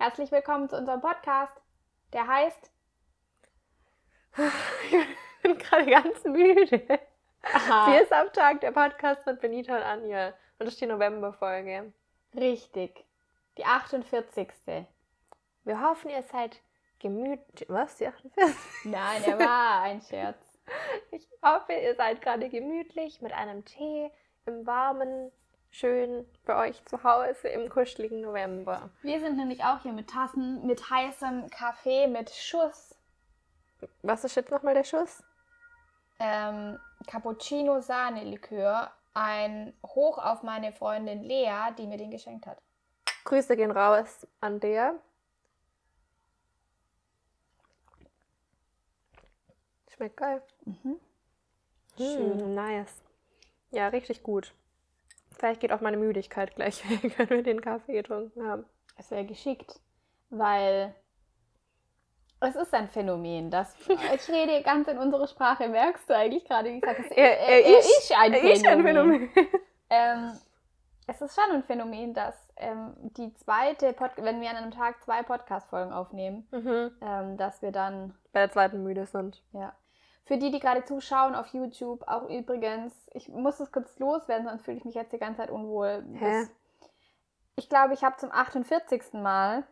Herzlich willkommen zu unserem Podcast. Der heißt. Ich bin gerade ganz müde. Aha. Vier ist am Tag der Podcast mit Benita und Anja. Und das ist die Novemberfolge. Richtig. Die 48. Wir hoffen, ihr seid gemütlich. Was? Die 48? Nein, er war ein Scherz. Ich hoffe, ihr seid gerade gemütlich mit einem Tee im warmen, schön bei euch zu Hause im kuscheligen November. Wir sind nämlich auch hier mit Tassen, mit heißem Kaffee, mit Schuss. Was ist jetzt nochmal der Schuss? Ähm, Cappuccino Sahne-Likör. Ein Hoch auf meine Freundin Lea, die mir den geschenkt hat. Grüße gehen raus an der. Schmeckt geil. Schön. Mm, nice. Ja, richtig gut. Vielleicht geht auch meine Müdigkeit gleich weg, wenn wir den Kaffee getrunken haben. Es wäre geschickt, weil es ist ein Phänomen, das ich rede ganz in unsere Sprache, merkst du eigentlich gerade, wie ich sage, es Er- er ist- ein Er ist ein Phänomen. Ähm, es ist schon ein Phänomen, dass ähm, die zweite, Pod wenn wir an einem Tag zwei Podcast-Folgen aufnehmen, mhm. ähm, dass wir dann, Bei der zweiten müde sind. ja. Für die, die gerade zuschauen auf YouTube, auch übrigens, ich muss es kurz loswerden, sonst fühle ich mich jetzt die ganze Zeit unwohl. Hä? Das- Ich glaube, ich habe zum 48. Mal,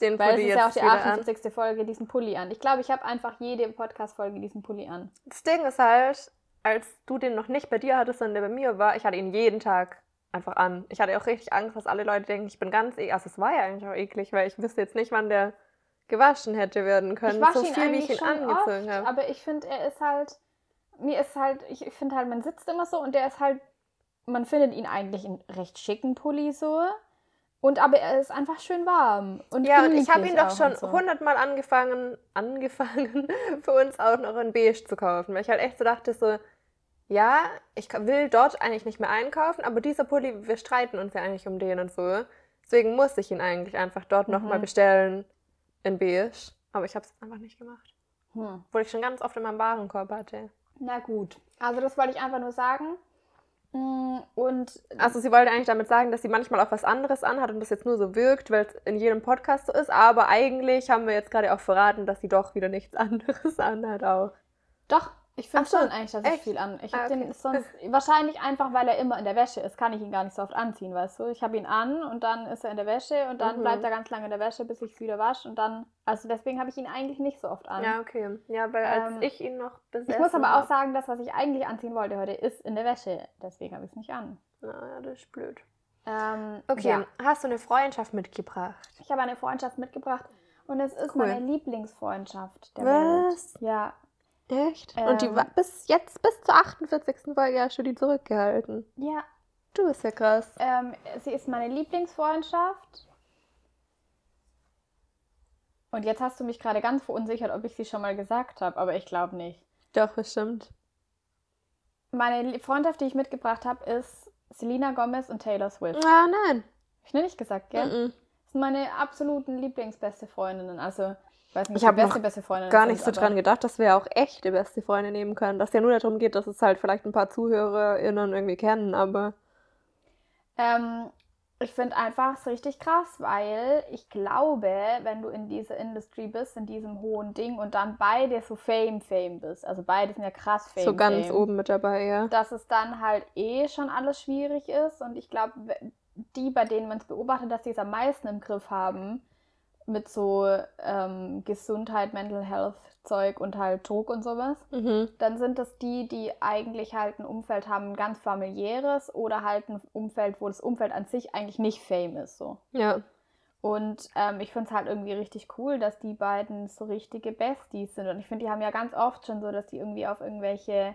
Den weil es Pulli ist ja auch die wieder an. 48. Folge, diesen Pulli an. Ich glaube, ich habe einfach jede Podcast-Folge diesen Pulli an. Das Ding ist halt, als du den noch nicht bei dir hattest, sondern der bei mir war, ich hatte ihn jeden Tag einfach an. Ich hatte auch richtig Angst, dass alle Leute denken, ich bin ganz eklig. Also es war ja eigentlich auch eklig, weil ich wüsste jetzt nicht, wann der gewaschen hätte werden können. So viel, wie ich ihn angezogen habe. aber ich finde, er ist halt, mir ist halt, ich, finde halt, man sitzt immer so und der ist halt, man findet ihn eigentlich in recht schicken Pulli so. Und aber er ist einfach schön warm. Und Ja, und ich habe ihn doch schon und so. hundertmal angefangen, angefangen, für uns auch noch in Beige zu kaufen. Weil ich halt echt so dachte, so, ja, ich will dort eigentlich nicht mehr einkaufen, aber dieser Pulli, wir streiten uns ja eigentlich um den und so. Deswegen muss ich ihn eigentlich einfach dort noch nochmal Mhm. bestellen in Beige. Aber ich habe es einfach nicht gemacht. Hm. Obwohl ich schon ganz oft in meinem Warenkorb hatte. Na gut. Also das wollte ich einfach nur sagen. Mm, Und Also sie wollte eigentlich damit sagen, dass sie manchmal auch was anderes anhat und das jetzt nur so wirkt, weil es in jedem Podcast so ist. Aber eigentlich haben wir jetzt gerade auch verraten, dass sie doch wieder nichts anderes anhat auch. doch, ich finde so, schon eigentlich, dass ich echt? viel an. Ich Ah, habe okay. den sonst wahrscheinlich einfach, weil er immer in der Wäsche ist, kann ich ihn gar nicht so oft anziehen, weißt du? Ich habe ihn an und dann ist er in der Wäsche und dann Mhm. bleibt er ganz lange in der Wäsche, bis ich es wieder wasche und dann, also deswegen habe ich ihn eigentlich nicht so oft an. Ja, okay. Ja, weil als Ähm, ich ihn noch besessen Ich muss aber auch sagen, das, was ich eigentlich anziehen wollte heute, ist in der Wäsche. Deswegen habe ich es nicht an. Naja, das ist blöd. Ähm, Okay, Ja. hast du eine Freundschaft mitgebracht? Ich habe eine Freundschaft mitgebracht und es ist Cool. meine Lieblingsfreundschaft der Was? Welt. Ja, Echt? Und die Ähm. war bis jetzt, bis zur 48. Folge hast du die zurückgehalten. ja. Du bist ja krass. Ähm, sie ist meine Lieblingsfreundschaft. Und jetzt hast du mich gerade ganz verunsichert, ob ich sie schon mal gesagt habe, aber ich glaube nicht. Doch, bestimmt. Meine Freundschaft, die ich mitgebracht habe, ist Selena Gomez und Taylor Swift. Ah, nein. Hab ich noch nicht gesagt, gell? Mhm. Das sind meine absoluten Lieblingsbeste Freundinnen. Also, weiß nicht, Ich ob hab die beste, beste Freundin Gar nicht so dran gedacht, dass wir ja auch echte beste Freunde nehmen können. Dass ja nur darum geht, dass es halt vielleicht ein paar ZuhörerInnen irgendwie kennen, aber. Ähm, ich finde einfach es richtig krass, weil ich glaube, wenn du in dieser Industry bist, in diesem hohen Ding und dann beide so Fame, Fame bist, also beide sind ja krass Fame, so ganz Fame, oben mit dabei, ja. dass es dann halt eh schon alles schwierig ist und ich glaube, die, bei denen man es beobachtet, dass die es am meisten im Griff haben, mit so ähm, Gesundheit, Mental Health Zeug und halt Druck und sowas, Mhm. dann sind das die, die eigentlich halt ein Umfeld haben, ein ganz familiäres oder halt ein Umfeld, wo das Umfeld an sich eigentlich nicht Fame ist. So. Ja. Und ähm, ich finde es halt irgendwie richtig cool, dass die beiden so richtige Besties sind. Und ich finde, die haben ja ganz oft schon so, dass die irgendwie auf irgendwelche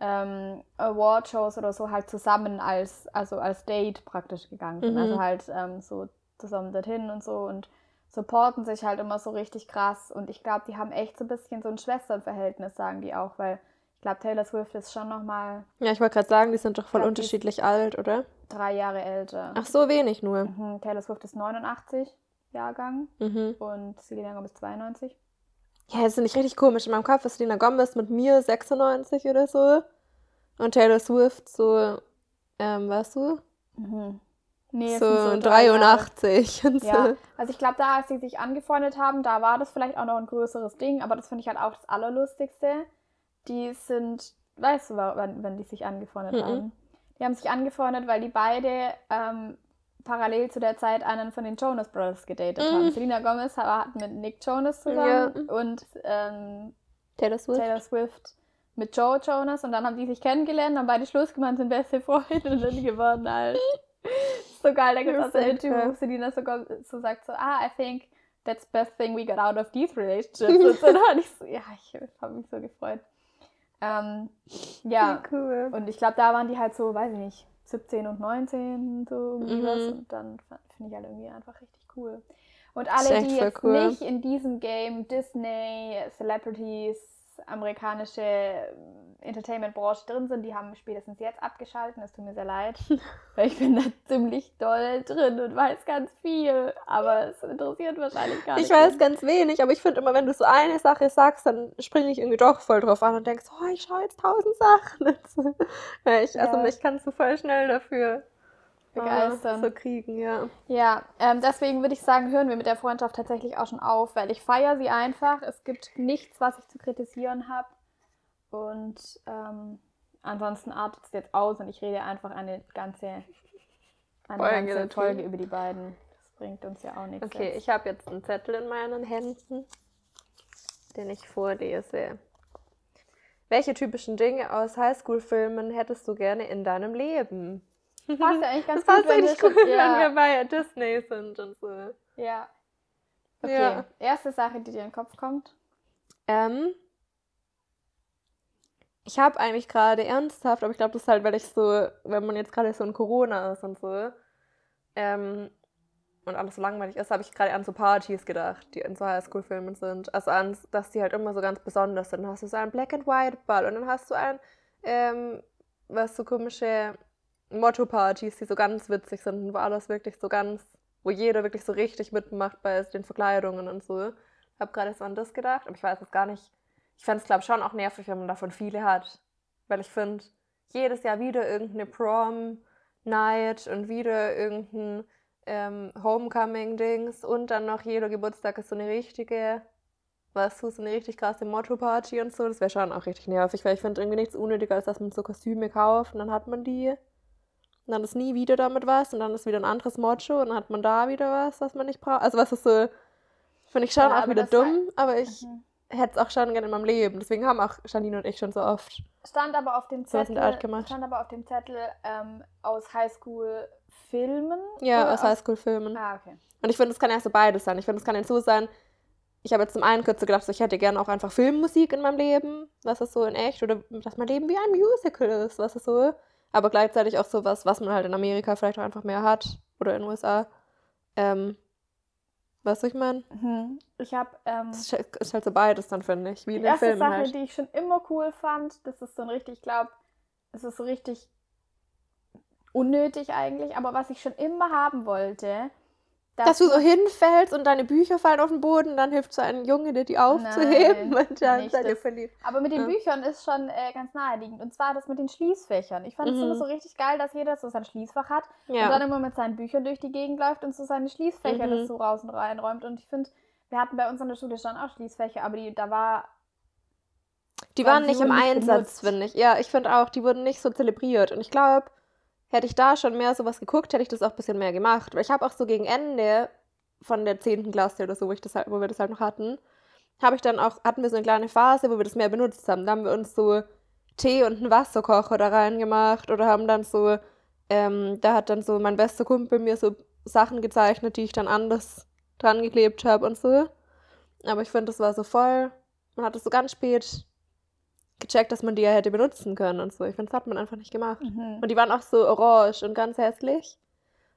ähm, Award-Shows oder so halt zusammen als, also als Date praktisch gegangen sind. Mhm. Also halt ähm, so zusammen dorthin und so und supporten sich halt immer so richtig krass. Und ich glaube, die haben echt so ein bisschen so ein Schwesternverhältnis, sagen die auch, weil ich glaube, Taylor Swift ist schon nochmal Ja, ich wollte gerade sagen, die sind doch voll ist- unterschiedlich alt, oder? drei Jahre älter. Ach, so wenig nur. Mhm, Taylor Swift ist 89 Jahrgang Mhm. und Selena Gomez 92. Ja, das finde ich richtig komisch. In meinem Kopf ist Selena Gomez mit mir 96 oder so. Und Taylor Swift so, ähm, weißt du? Mhm. Nee, so, so drei Jahre. 83 und so. Ja, also ich glaube, da, als sie sich angefreundet haben, da war das vielleicht auch noch ein größeres Ding, aber das finde ich halt auch das Allerlustigste. Die sind, weißt du, wann, wann die sich angefreundet Mhm. haben? Die haben sich angefreundet, weil die beide ähm, parallel zu der Zeit einen von den Jonas Brothers gedatet Mhm. haben. Selena Gomez hat mit Nick Jonas zusammen und ähm, Taylor Swift. Taylor Swift mit Joe Jonas und dann haben die sich kennengelernt, haben beide Schluss gemacht, sind beste Freunde und dann geworden halt. so geil, da gibt es so ein Interview, wo. Selina sogar so sagt so, ah, I think that's the best thing we got out of these relationships. und so, dann war ich so, ja, ich habe mich so gefreut. Ähm, ja, cool. und ich glaube, da waren die halt so, weiß ich nicht, 17 und 19, so Mhm. was. Und dann finde ich halt irgendwie einfach richtig cool. Und alle, die jetzt cool. nicht in diesem Game Disney, Celebrities, amerikanische ähm, Entertainment-Branche drin sind, die haben spätestens jetzt abgeschalten. Es tut mir sehr leid, weil ich bin da ziemlich doll drin und weiß ganz viel. Aber es interessiert wahrscheinlich gar nicht. Ich weiß ganz wenig, aber ich finde immer, wenn du so eine Sache sagst, dann springe ich irgendwie doch voll drauf an und denkst, oh, ich schaue jetzt tausend Sachen. ja, ich, also Ja. mich kannst du voll schnell dafür Begeistern. äh, so kriegen, ja. Ja, ähm, deswegen würde ich sagen, hören wir mit der Freundschaft tatsächlich auch schon auf, weil ich feiere sie einfach. Es gibt nichts, was ich zu kritisieren habe. Und ähm, ansonsten artet es jetzt aus und ich rede einfach eine ganze, eine Folge ganze. Folge über die beiden. Das bringt uns ja auch nichts. Okay, jetzt. ich habe jetzt einen Zettel in meinen Händen, den ich vorlese. Welche typischen Dinge aus Highschool-Filmen hättest du gerne in deinem Leben? Passt ja eigentlich ganz Das gut, passt wenn wir eigentlich schon- gut, ja, wenn wir bei Disney sind und so. ja. Okay, Ja. erste Sache, die dir in den Kopf kommt. Ähm, ich habe eigentlich gerade ernsthaft, aber ich glaube, das ist halt, weil ich so, wenn man jetzt gerade so in Corona ist und so, ähm, und alles so langweilig ist, habe ich gerade an so Partys gedacht, die in so Highschool-Filmen sind. Also an, dass die halt immer so ganz besonders sind. Dann hast du so einen Black-and-White-Ball und dann hast du ein, ähm, was so komische Motto-Partys, die so ganz witzig sind, wo alles wirklich so ganz, wo jeder wirklich so richtig mitmacht bei den Verkleidungen und so. Ich habe gerade so an das gedacht, aber ich weiß jetzt gar nicht. Ich fände es, glaube ich, schon auch nervig, wenn man davon viele hat. Weil ich finde, jedes Jahr wieder irgendeine Prom-Night und wieder irgendein ähm, Homecoming-Dings und dann noch jeder Geburtstag ist so eine richtige, weißt du, so eine richtig krasse Motto-Party und so. Das wäre schon auch richtig nervig, weil ich finde irgendwie nichts unnötiger, als dass man so Kostüme kauft und dann hat man die. Und dann ist nie wieder damit was und dann ist wieder ein anderes Motto und dann hat man da wieder was, was man nicht braucht. Also was ist so, finde ich schon Ja, auch wieder das war- dumm, aber ich Mhm. hätte es auch schon gerne in meinem Leben. Deswegen haben auch Janine und ich schon so oft. Stand aber auf dem Zettel, stand aber auf dem Zettel ähm, aus Highschool-Filmen. Ja, aus Highschool-Filmen. Ah, okay. Und ich finde, es kann ja so beides sein. Ich finde, es kann jetzt so sein, ich habe jetzt zum einen kurz so gedacht, so, ich hätte gerne auch einfach Filmmusik in meinem Leben, was ist so in echt, oder dass mein Leben wie ein Musical ist, was ist so. Aber gleichzeitig auch so was, was man halt in Amerika vielleicht auch einfach mehr hat, oder in den USA. Ähm, weißt du, ich meine? Mhm. Ich habe ähm, Es ist halt- ist halt so beides dann, finde ich, wie die in den erste Filmen Sache, halt. die ich schon immer cool fand, das ist so ein richtig, ich glaube, es ist so richtig unnötig eigentlich, aber was ich schon immer haben wollte, Dass du so hinfällst und deine Bücher fallen auf den Boden, dann hilft so ein Junge, dir die aufzuheben Nein, und dann seid ihr verliebt. Aber mit den Ja. Büchern ist schon äh, ganz naheliegend. Und zwar das mit den Schließfächern. Ich fand es Mhm. immer so richtig geil, dass jeder so sein Schließfach hat Ja. und dann immer mit seinen Büchern durch die Gegend läuft und so seine Schließfächer Mhm. das so raus und reinräumt. Und ich finde, wir hatten bei uns an der Schule schon auch Schließfächer, aber die, da war. Die waren nicht im Einsatz, finde ich. Ja, ich finde auch, die wurden nicht so zelebriert. Und ich glaube, hätte ich da schon mehr sowas geguckt, hätte ich das auch ein bisschen mehr gemacht. Weil ich habe auch so gegen Ende von der 10. Klasse oder so, wo, ich das halt, wo wir das halt noch hatten, habe ich dann auch, hatten wir so eine kleine Phase, wo wir das mehr benutzt haben. Da haben wir uns so Tee und einen Wasserkocher da reingemacht oder haben dann so, ähm, da hat dann so mein bester Kumpel mir so Sachen gezeichnet, die ich dann anders dran geklebt habe und so. Aber ich finde, das war so voll, man hat es so ganz spät gecheckt, dass man die ja hätte benutzen können und so. Ich finde, das hat man einfach nicht gemacht. Mhm. Und die waren auch so orange und ganz hässlich.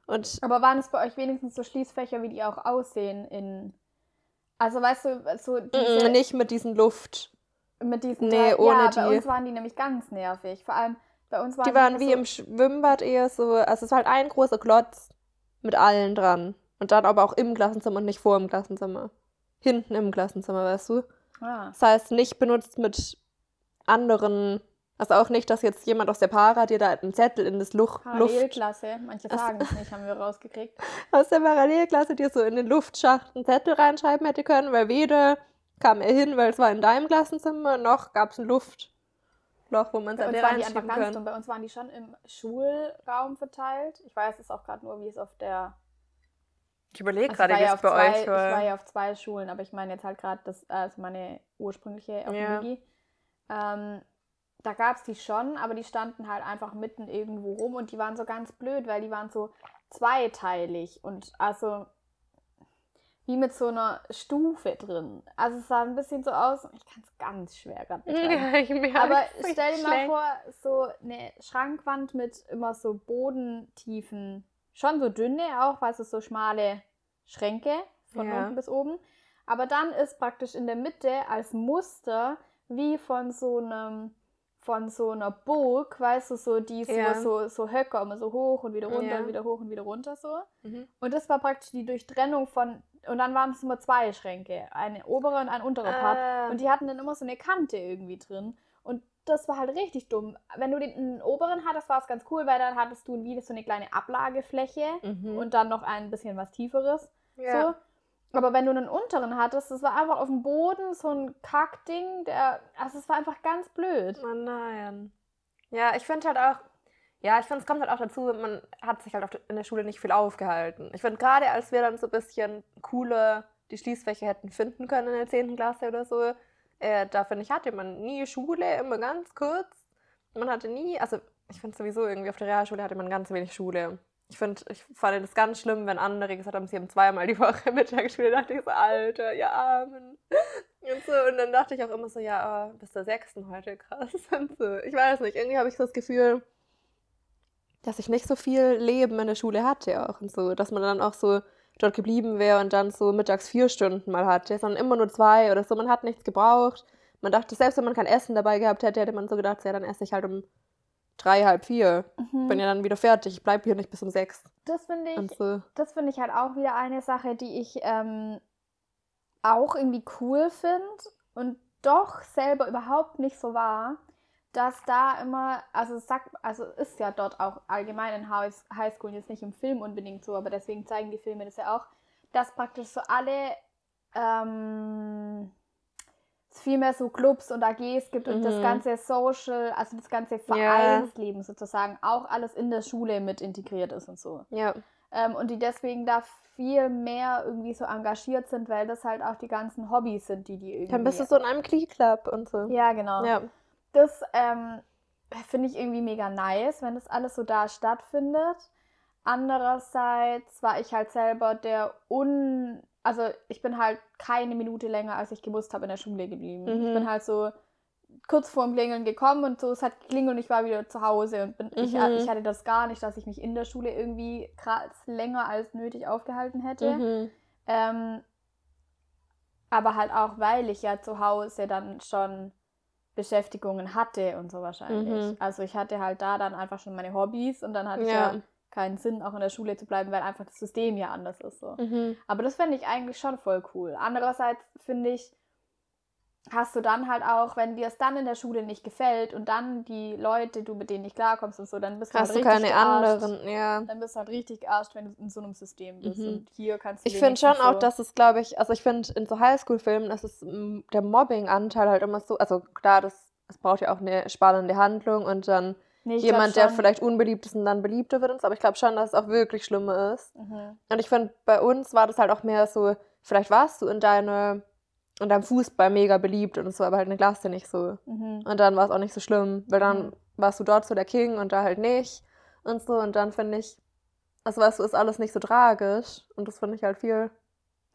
Und Aber waren es bei euch wenigstens so Schließfächer, wie die auch aussehen in. Also weißt du, so diese, nicht mit diesen Luft. mit diesen Nee, drei- ohne ja, die. bei uns waren die nämlich ganz nervig. Vor allem bei uns waren Die waren wie so, im Schwimmbad eher so, also es war halt ein großer Klotz mit allen dran. Und dann aber auch im Klassenzimmer und nicht vor dem Klassenzimmer. Hinten im Klassenzimmer, weißt du? Ah. Das heißt, nicht benutzt mit anderen Also auch nicht, dass jetzt jemand aus der Para dir da einen Zettel in das Luch Luft... Parallelklasse, manche sagen es nicht, haben wir rausgekriegt. Aus der Parallelklasse dir so in den Luftschacht einen Zettel reinschreiben hätte können, weil weder kam er hin, weil es war in deinem Klassenzimmer, noch gab es ein Luftloch, wo man es reinschieben ganz dumm. können. Bei uns waren die schon im Schulraum verteilt. Ich weiß es auch gerade nur, wie es auf der Ich überlege Also gerade, wie war es auf bei zwei, euch Ich war war. ja auf zwei Schulen, aber ich meine jetzt halt gerade das, also meine ursprüngliche auf Ja. Ähm, da gab es die schon, aber die standen halt einfach mitten irgendwo rum und die waren so ganz blöd, weil die waren so zweiteilig und also wie mit so einer Stufe drin. Also es sah ein bisschen so aus, ich kann es ganz schwer gerade beschreiben. Ja, Aber stell dir mal vor, so eine Schrankwand mit immer so bodentiefen, schon so dünne auch, weil es so schmale Schränke von Ja. unten bis oben. Aber dann ist praktisch in der Mitte als Muster wie von so einem von so einer Burg, weißt du, so die so, Ja. so, so Höcker, immer so hoch und wieder runter Ja. und wieder hoch und wieder runter so. Mhm. Und das war praktisch die Durchtrennung von, und dann waren es immer zwei Schränke, eine obere und ein unterer Part. Ah. Und die hatten dann immer so eine Kante irgendwie drin. Und das war halt richtig dumm. Wenn du den, den oberen hattest, war es ganz cool, weil dann hattest du wie so eine kleine Ablagefläche Mhm. und dann noch ein bisschen was Tieferes. ja. So. Aber wenn du einen unteren hattest, das war einfach auf dem Boden so ein Kackding, der, also es war einfach ganz blöd. Oh nein. Ja, ich finde halt auch, ja, ich finde, es kommt halt auch dazu, man hat sich halt auf, in der Schule nicht viel aufgehalten. Ich finde, gerade als wir dann so ein bisschen coole die Schließfächer hätten finden können in der 10. Klasse oder so, äh, da finde ich, hatte man nie Schule, immer ganz kurz. Man hatte nie, also ich finde sowieso irgendwie auf der Realschule hatte man ganz wenig Schule. Ich finde, ich fand das ganz schlimm, wenn andere gesagt haben, sie haben zweimal die Woche Mittagsschule. Da dachte ich so, Alter, ihr Armen. Und so, und dann dachte ich auch immer so, ja, oh, bis zur sechsten heute, krass. Und so. Ich weiß nicht, irgendwie habe ich so das Gefühl, dass ich nicht so viel Leben in der Schule hatte auch und so, dass man dann auch so dort geblieben wäre und dann so mittags vier Stunden mal hatte, sondern immer nur zwei oder so. Man hat nichts gebraucht. Man dachte, selbst wenn man kein Essen dabei gehabt hätte, hätte man so gedacht, ja, dann esse ich halt um drei, halb vier. Mhm. Bin ja dann wieder fertig. Ich bleibe hier nicht bis um sechs. Das finde ich, so. das finde ich halt auch wieder eine Sache, die ich ähm, auch irgendwie cool finde und doch selber überhaupt nicht so war, dass da immer, also es sagt, also ist ja dort auch allgemein in High- Highschool jetzt nicht im Film unbedingt so, aber deswegen zeigen die Filme das ja auch, dass praktisch so alle ähm, es viel mehr so Clubs und AGs gibt und das Mhm. ganze Social, also das ganze Ja. Vereinsleben sozusagen auch alles in der Schule mit integriert ist und so Ja. ähm, und die deswegen da viel mehr irgendwie so engagiert sind, weil das halt auch die ganzen Hobbys sind, die die irgendwie. Dann bist du so in einem Glee-Club und so. ja, genau. Ja. Das ähm, finde ich irgendwie mega nice, wenn das alles so da stattfindet. Andererseits war ich halt selber der un... Also ich bin halt keine Minute länger, als ich gewusst habe, in der Schule geblieben. Ich Mhm. bin halt so kurz vorm Klingeln gekommen und so, es hat geklingelt und ich war wieder zu Hause und bin, ich, Mhm. ich hatte das gar nicht, dass ich mich in der Schule irgendwie krass länger als nötig aufgehalten hätte. Mhm. Ähm, aber halt auch, weil ich ja zu Hause dann schon Beschäftigungen hatte und so wahrscheinlich. Mhm. Also ich hatte halt da dann einfach schon meine Hobbys und dann hatte ich Ja. Keinen Sinn, auch in der Schule zu bleiben, weil einfach das System ja anders ist. So. Mhm. Aber das fände ich eigentlich schon voll cool. Andererseits finde ich, hast du dann halt auch, wenn dir es dann in der Schule nicht gefällt und dann die Leute, du mit denen nicht klarkommst und so, dann bist du Hast halt du richtig keine gearscht. anderen, ja. Dann bist du halt richtig gearscht, wenn du in so einem System bist. Mhm. Und hier kannst du Ich finde schon wenigstens auch, so- dass es, glaube ich, also ich finde in so Highschool-Filmen, dass es mm, der Mobbing-Anteil halt immer so, also klar, das, es braucht ja auch eine spannende Handlung und dann Nee, jemand, der vielleicht unbeliebt ist und dann beliebter wird und so, aber ich glaube schon, dass es auch wirklich schlimmer ist. Mhm. Und ich finde, bei uns war das halt auch mehr so, vielleicht warst du in deiner, in deinem Fußball mega beliebt und so, aber halt in der Klasse nicht so. Mhm. Und dann war es auch nicht so schlimm, weil dann Mhm. warst du dort so der King und da halt nicht und so. Und dann finde ich, also weißt du, ist alles nicht so tragisch und das finde ich halt viel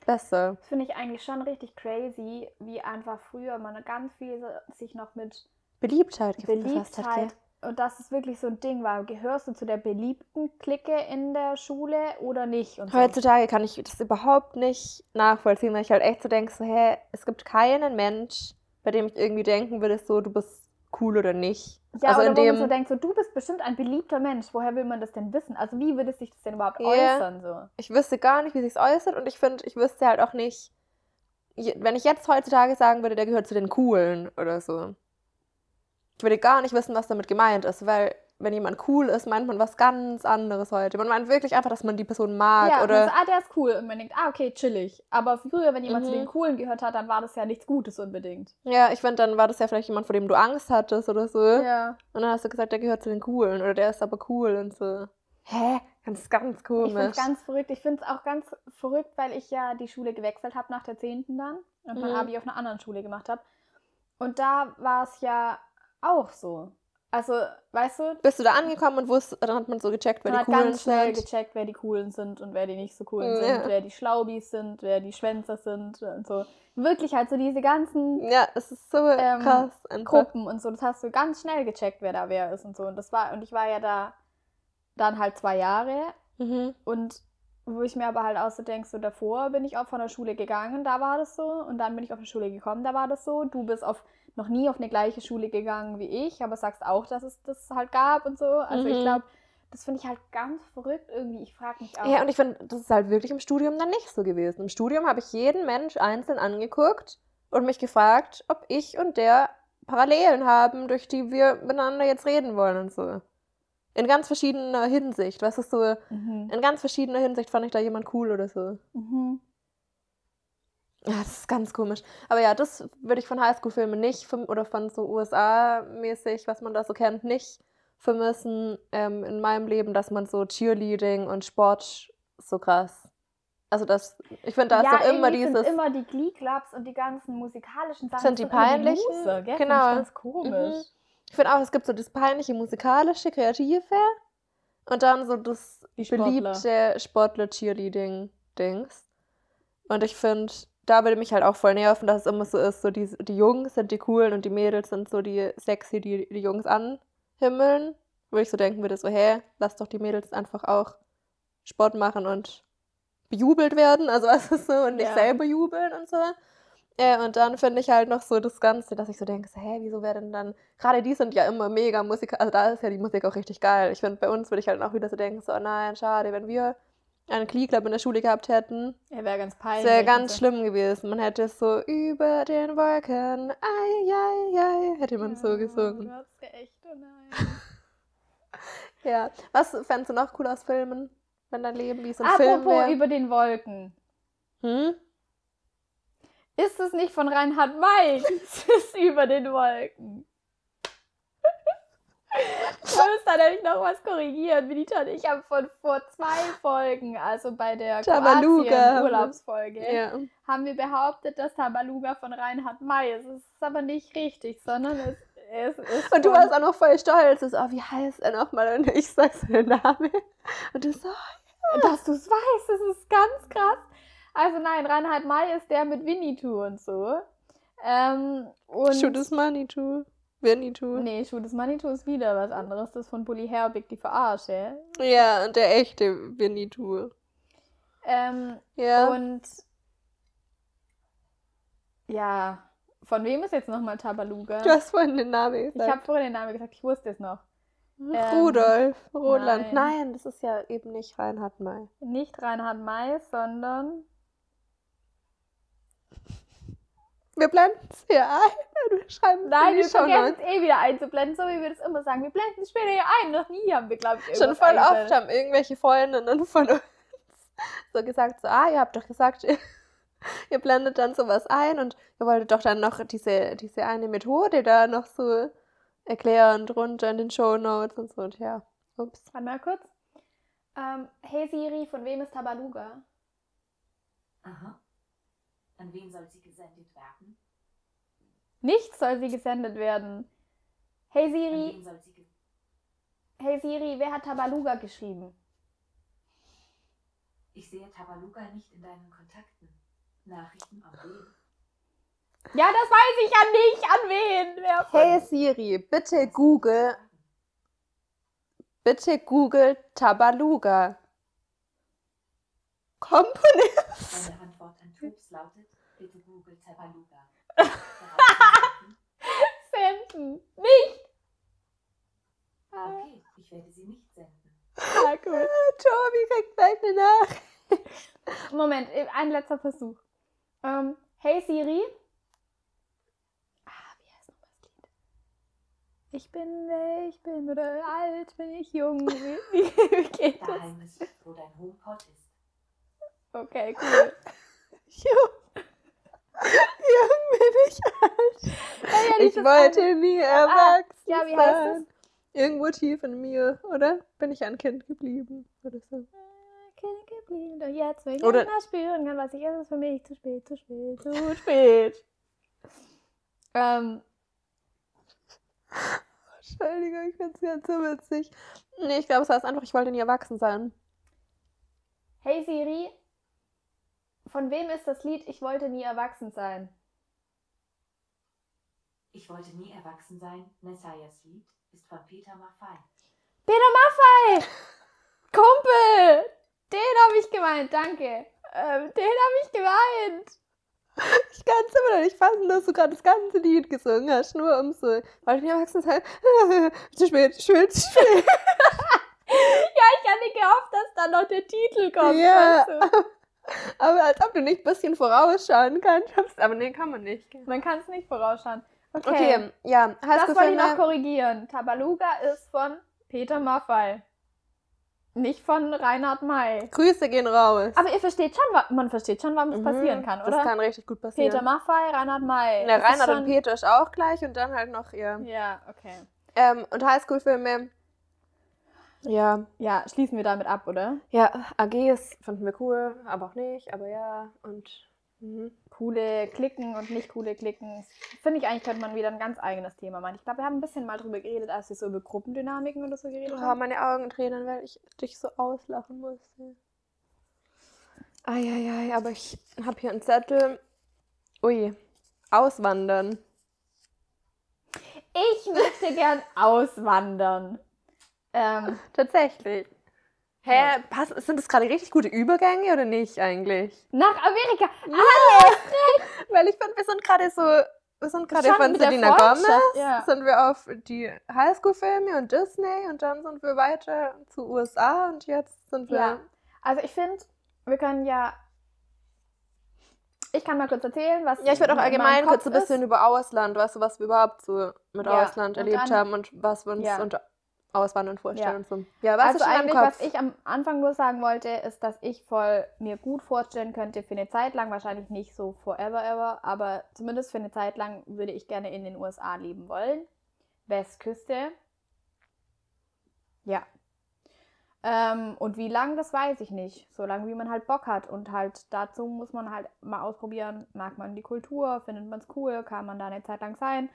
besser. Das finde ich eigentlich schon richtig crazy, wie einfach früher man ganz viel sich noch mit Beliebtheit befasst hat. Und dass es wirklich so ein Ding war. Gehörst du zu der beliebten Clique in der Schule oder nicht? Und so. Heutzutage kann ich das überhaupt nicht nachvollziehen, weil ich halt echt so denke, so, hä, es gibt keinen Mensch, bei dem ich irgendwie denken würde, so, du bist cool oder nicht. ja, also oder in wo dem, man so denkt, so, du bist bestimmt ein beliebter Mensch. Woher will man das denn wissen? Also wie würde sich das denn überhaupt Ja. äußern? So? ich wüsste gar nicht, wie sich's äußert und ich finde, ich wüsste halt auch nicht, wenn ich jetzt heutzutage sagen würde, der gehört zu den Coolen oder so. Ich würde gar nicht wissen, was damit gemeint ist, weil wenn jemand cool ist, meint man was ganz anderes heute. Man meint wirklich einfach, dass man die Person mag Ja, oder man so, ah, der ist cool. Und man denkt, ah, okay, chillig. Aber früher, wenn jemand zu Mhm. den Coolen gehört hat, dann war das ja nichts Gutes unbedingt. ja, ich finde, dann war das ja vielleicht jemand, vor dem du Angst hattest oder so. Ja. Und dann hast du gesagt, der gehört zu den Coolen oder der ist aber cool und so. Hä? Ganz, ganz Ich finde komisch. es ganz verrückt. Ich finde es auch ganz verrückt, weil ich ja die Schule gewechselt habe nach der 10. dann und mein Mhm. Abi auf einer anderen Schule gemacht habe. Und da war es ja auch so. Also, weißt du, Bist du da angekommen und wusste, dann hat man so gecheckt, wer man die hat Coolen ganz schnell sind. gecheckt, wer die Coolen sind und wer die nicht so coolen Ja. sind, wer die Schlaubis sind, wer die Schwänzer sind und so. Wirklich halt so diese ganzen Ja, es ist so Ähm, krass. Einfach. Gruppen und so. Das hast du ganz schnell gecheckt, wer da wer ist und so. Und das war, und ich war ja da dann halt zwei Jahre Mhm. und wo ich mir aber halt auch so denke, so davor bin ich auch von der Schule gegangen, da war das so. Und dann bin ich auf die Schule gekommen, da war das so. Du bist auf noch nie auf eine gleiche Schule gegangen wie ich, aber sagst auch, dass es das halt gab und so. Also ich Mhm. glaube, das finde ich halt ganz verrückt irgendwie. Ich frage mich auch. Ja, und ich finde, das ist halt wirklich im Studium dann nicht so gewesen. Im Studium habe ich jeden Mensch einzeln angeguckt und mich gefragt, ob ich und der Parallelen haben, durch die wir miteinander jetzt reden wollen und so. In ganz verschiedener Hinsicht. Was ist so, mhm. in ganz verschiedener Hinsicht fand ich da jemand cool oder so. Mhm. Ja, das ist ganz komisch. Aber ja, das würde ich von Highschool-Filmen nicht, oder von so USA-mäßig, was man da so kennt, nicht vermissen ähm, in meinem Leben, dass man so Cheerleading und Sport so krass. Also das, ich finde, da ist doch immer dieses. Sind immer die Glee Clubs und die ganzen musikalischen Sachen Sind die peinlichen? Loser, gell? Genau. Find ich ganz komisch. Mhm. Ich finde auch, es gibt so das peinliche musikalische, kreative und dann so das Sportler. beliebte Sportler-Cheerleading-Dings. Und ich finde, da würde mich halt auch voll nerven, dass es immer so ist, so die, die Jungs sind die coolen und die Mädels sind so die sexy, die die Jungs anhimmeln. Wo ich so denken würde, so, hä, lass doch die Mädels einfach auch Sport machen und bejubelt werden, also was ist so, und nicht Ja. selber jubeln und so. Äh, und dann finde ich halt noch so das Ganze, dass ich so denke, so, hä, wieso wäre denn dann, gerade die sind ja immer mega Musik, also da ist ja die Musik auch richtig geil. Ich finde, bei uns würde ich halt auch wieder so denken, so, oh nein, schade, wenn wir einen Glee Club in der Schule gehabt hätten, Er wäre ganz peinlich. das wäre ganz so. schlimm gewesen. Man hätte so über den Wolken, ei, ei, ei, hätte man so Ja, gesungen. Du hast echt, oh nein. Ja. Was fändest du noch cool aus Filmen? Wenn dein Leben wie so ein Film Apropos wäre? über den Wolken. Hm? Ist es nicht von Reinhard May? es ist über den Wolken. Ich muss da nämlich noch was korrigieren, Benita und ich haben von vor zwei Folgen, also bei der Tabaluga haben wir- Urlaubsfolge, Ja. haben wir behauptet, dass Tabaluga von Reinhard May ist. Es ist aber nicht richtig, sondern es, es ist Und du warst auch noch voll stolz. So, oh, wie heißt er nochmal? Und ich sag so den Namen. Und du so, dass du es weißt, das ist ganz krass. Also nein, Reinhard May ist der mit Winnetou und so. Ähm, und shoot is money too. Winnie too. Nee, Shoot is Manitou ist wieder was anderes. Das ist von Bully Herbig, die Verarsche. Ja, und der echte Winnie too. Ähm, Ja. Und ja, von wem ist jetzt nochmal Tabaluga? du hast vorhin den Namen Ich gesagt. habe vorhin den Namen gesagt, ich wusste es noch. ähm, Rudolf, Roland. nein. Nein. das ist ja eben nicht Reinhard May. Nicht Reinhard May, sondern Wir blenden es hier ein und wir schreiben es Nein, in wir vergessen es eh wieder einzublenden, so wie wir das immer sagen. Wir blenden es später hier ein. Noch nie haben wir, glaube ich, Schon voll oft eingeblendet. haben irgendwelche Freundinnen von uns so gesagt, so, ah, ihr habt doch gesagt, ihr, ihr blendet dann sowas ein und ihr wolltet doch dann noch diese, diese eine Methode da noch so erklären drunter in den Show Notes und so und ja. Ups. Warte mal kurz. Ähm, hey Siri, von wem ist Tabaluga? Aha. An wen soll sie gesendet werden? Nichts soll sie gesendet werden. Hey An Siri, wen soll sie ge hey Siri, wer hat Tabaluga geschrieben? Ich sehe Tabaluga nicht in deinen Kontakten. Nachrichten an wen? Ja, das weiß ich ja nicht, an wen. Wer Hey Siri, bitte Google, bitte Google Tabaluga. Komponist. Deine Antwort an Troops lautet, bitte Google Tabaluga. Senden. Nicht. Ah, Okay, ich werde sie nicht senden. ah, gut. Tobi kriegt gleich eine Nachricht. Moment, äh, ein letzter Versuch. Ähm, hey Siri. Ah, wie heißt noch das Lied? Ich bin, wer ich bin, oder alt bin ich jung. Wie, wie geht das? Daheim ist, wo dein HomePod ist. Okay, cool. Jung. Bin ich alt. Ja, Ich wollte nie erwachsen Ah, ja, wie heißt sein. Irgendwo tief in mir, oder? Bin ich ein Kind geblieben? Oder so. Kind geblieben, doch jetzt, wo ich Oder- Oder spüren kann, was ich ist, ist für mich zu spät, zu spät, zu spät. ähm, Entschuldigung, ich find's ganz so witzig. Nee, ich glaube, es heißt einfach, ich wollte nie erwachsen sein. hey Siri, von wem ist das Lied Ich wollte nie erwachsen sein? Ich wollte nie erwachsen sein. Messiahs Lied ist von Peter Maffay. Peter Maffei! Kumpel! Den habe ich gemeint, danke. Ähm, den habe ich gemeint. Ich kann es immer noch nicht fassen, dass du gerade das ganze Lied gesungen hast, nur um so, wollte ich nie erwachsen sein. zu spät, zu spät, zu spät. Ja, ich hatte gehofft, dass dann noch der Titel kommt. Ja. weißt du? Aber als ob du nicht ein bisschen vorausschauen kannst. Aber nee, kann man nicht. Man kann es nicht vorausschauen. Okay, Okay, ja, das wollte ich noch korrigieren. Tabaluga ist von Peter Maffei. Nicht von Reinhard May. Grüße gehen raus. Aber ihr versteht schon, man versteht schon, warum es Mhm, passieren kann, oder? Das kann richtig gut passieren. Peter Maffei, Reinhard May. Ja, Reinhard und Peter ist auch gleich und dann halt noch ihr. Ja, okay. Ähm, und Highschool-Filme. Ja. Ja, schließen wir damit ab, oder? Ja, AGs fanden wir cool, aber auch nicht, aber ja. Und. Mhm. Coole Klicken und nicht coole Klicken. Finde ich eigentlich, könnte man wieder ein ganz eigenes Thema machen. Ich glaube, wir haben ein bisschen mal drüber geredet, als wir so über Gruppendynamiken oder so geredet Oh, haben. meine Augen tränen, weil ich dich so auslachen musste. Eieiei, aber ich habe hier einen Zettel. Ui. Auswandern. Ich möchte gern auswandern. Ähm, Tatsächlich. Hä, pass, sind das gerade richtig gute Übergänge oder nicht eigentlich? nach Amerika. Weil ich finde, wir sind gerade so, wir sind gerade von Selena Gomez, ja. sind wir auf die Highschool-Filme und Disney und dann sind wir weiter zu USA und jetzt sind wir. Ja. Also ich finde, wir können ja. Ich kann mal kurz erzählen, was. Ja, ich würde auch in allgemein kurz ein bisschen ist. über Ausland, weißt du, was wir überhaupt so mit Ja, Ausland erlebt haben und was wir uns Ja. unter Auswandern vorstellen Ja. und so. Ja, was also eigentlich, was ich am Anfang nur sagen wollte, ist, dass ich voll mir gut vorstellen könnte für eine Zeit lang, wahrscheinlich nicht so forever ever, aber zumindest für eine Zeit lang würde ich gerne in den USA leben wollen. Westküste. Ja. Ähm, und wie lang, das weiß ich nicht. So lange, wie man halt Bock hat. Und halt dazu muss man halt mal ausprobieren, mag man die Kultur, findet man es cool, kann man da eine Zeit lang sein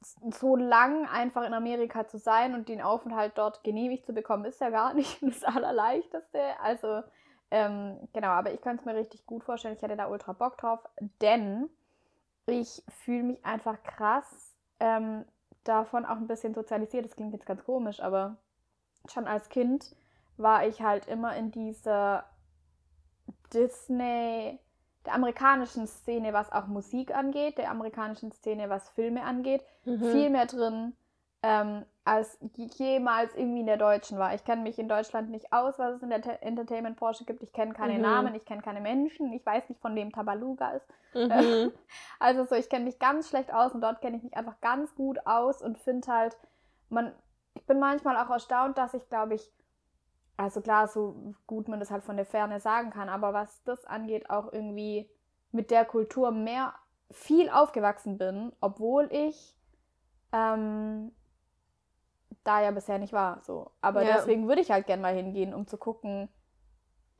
so lang einfach in Amerika zu sein und den Aufenthalt dort genehmigt zu bekommen, ist ja gar nicht das Allerleichteste. Also, ähm, genau, aber ich könnte es mir richtig gut vorstellen. Ich hätte da ultra Bock drauf, denn ich fühle mich einfach krass ähm, davon auch ein bisschen sozialisiert. Das klingt jetzt ganz komisch, aber schon als Kind war ich halt immer in dieser Disney, der amerikanischen Szene, was auch Musik angeht, der amerikanischen Szene, was Filme angeht Mhm. viel mehr drin, ähm, als je- jemals irgendwie in der deutschen war. Ich kenne mich in Deutschland nicht aus, was es in der Te- Entertainment-Branche gibt. Ich kenne keine Mhm. Namen, ich kenne keine Menschen, ich weiß nicht, von wem Tabaluga ist. Mhm. Also so, ich kenne mich ganz schlecht aus und dort kenne ich mich einfach ganz gut aus und finde halt, man, ich bin manchmal auch erstaunt, dass ich, glaube ich, also klar, so gut man das halt von der Ferne sagen kann, aber was das angeht, auch irgendwie mit der Kultur mehr viel aufgewachsen bin, obwohl ich ähm, da ja bisher nicht war. So. Aber Ja. deswegen würde ich halt gern mal hingehen, um zu gucken,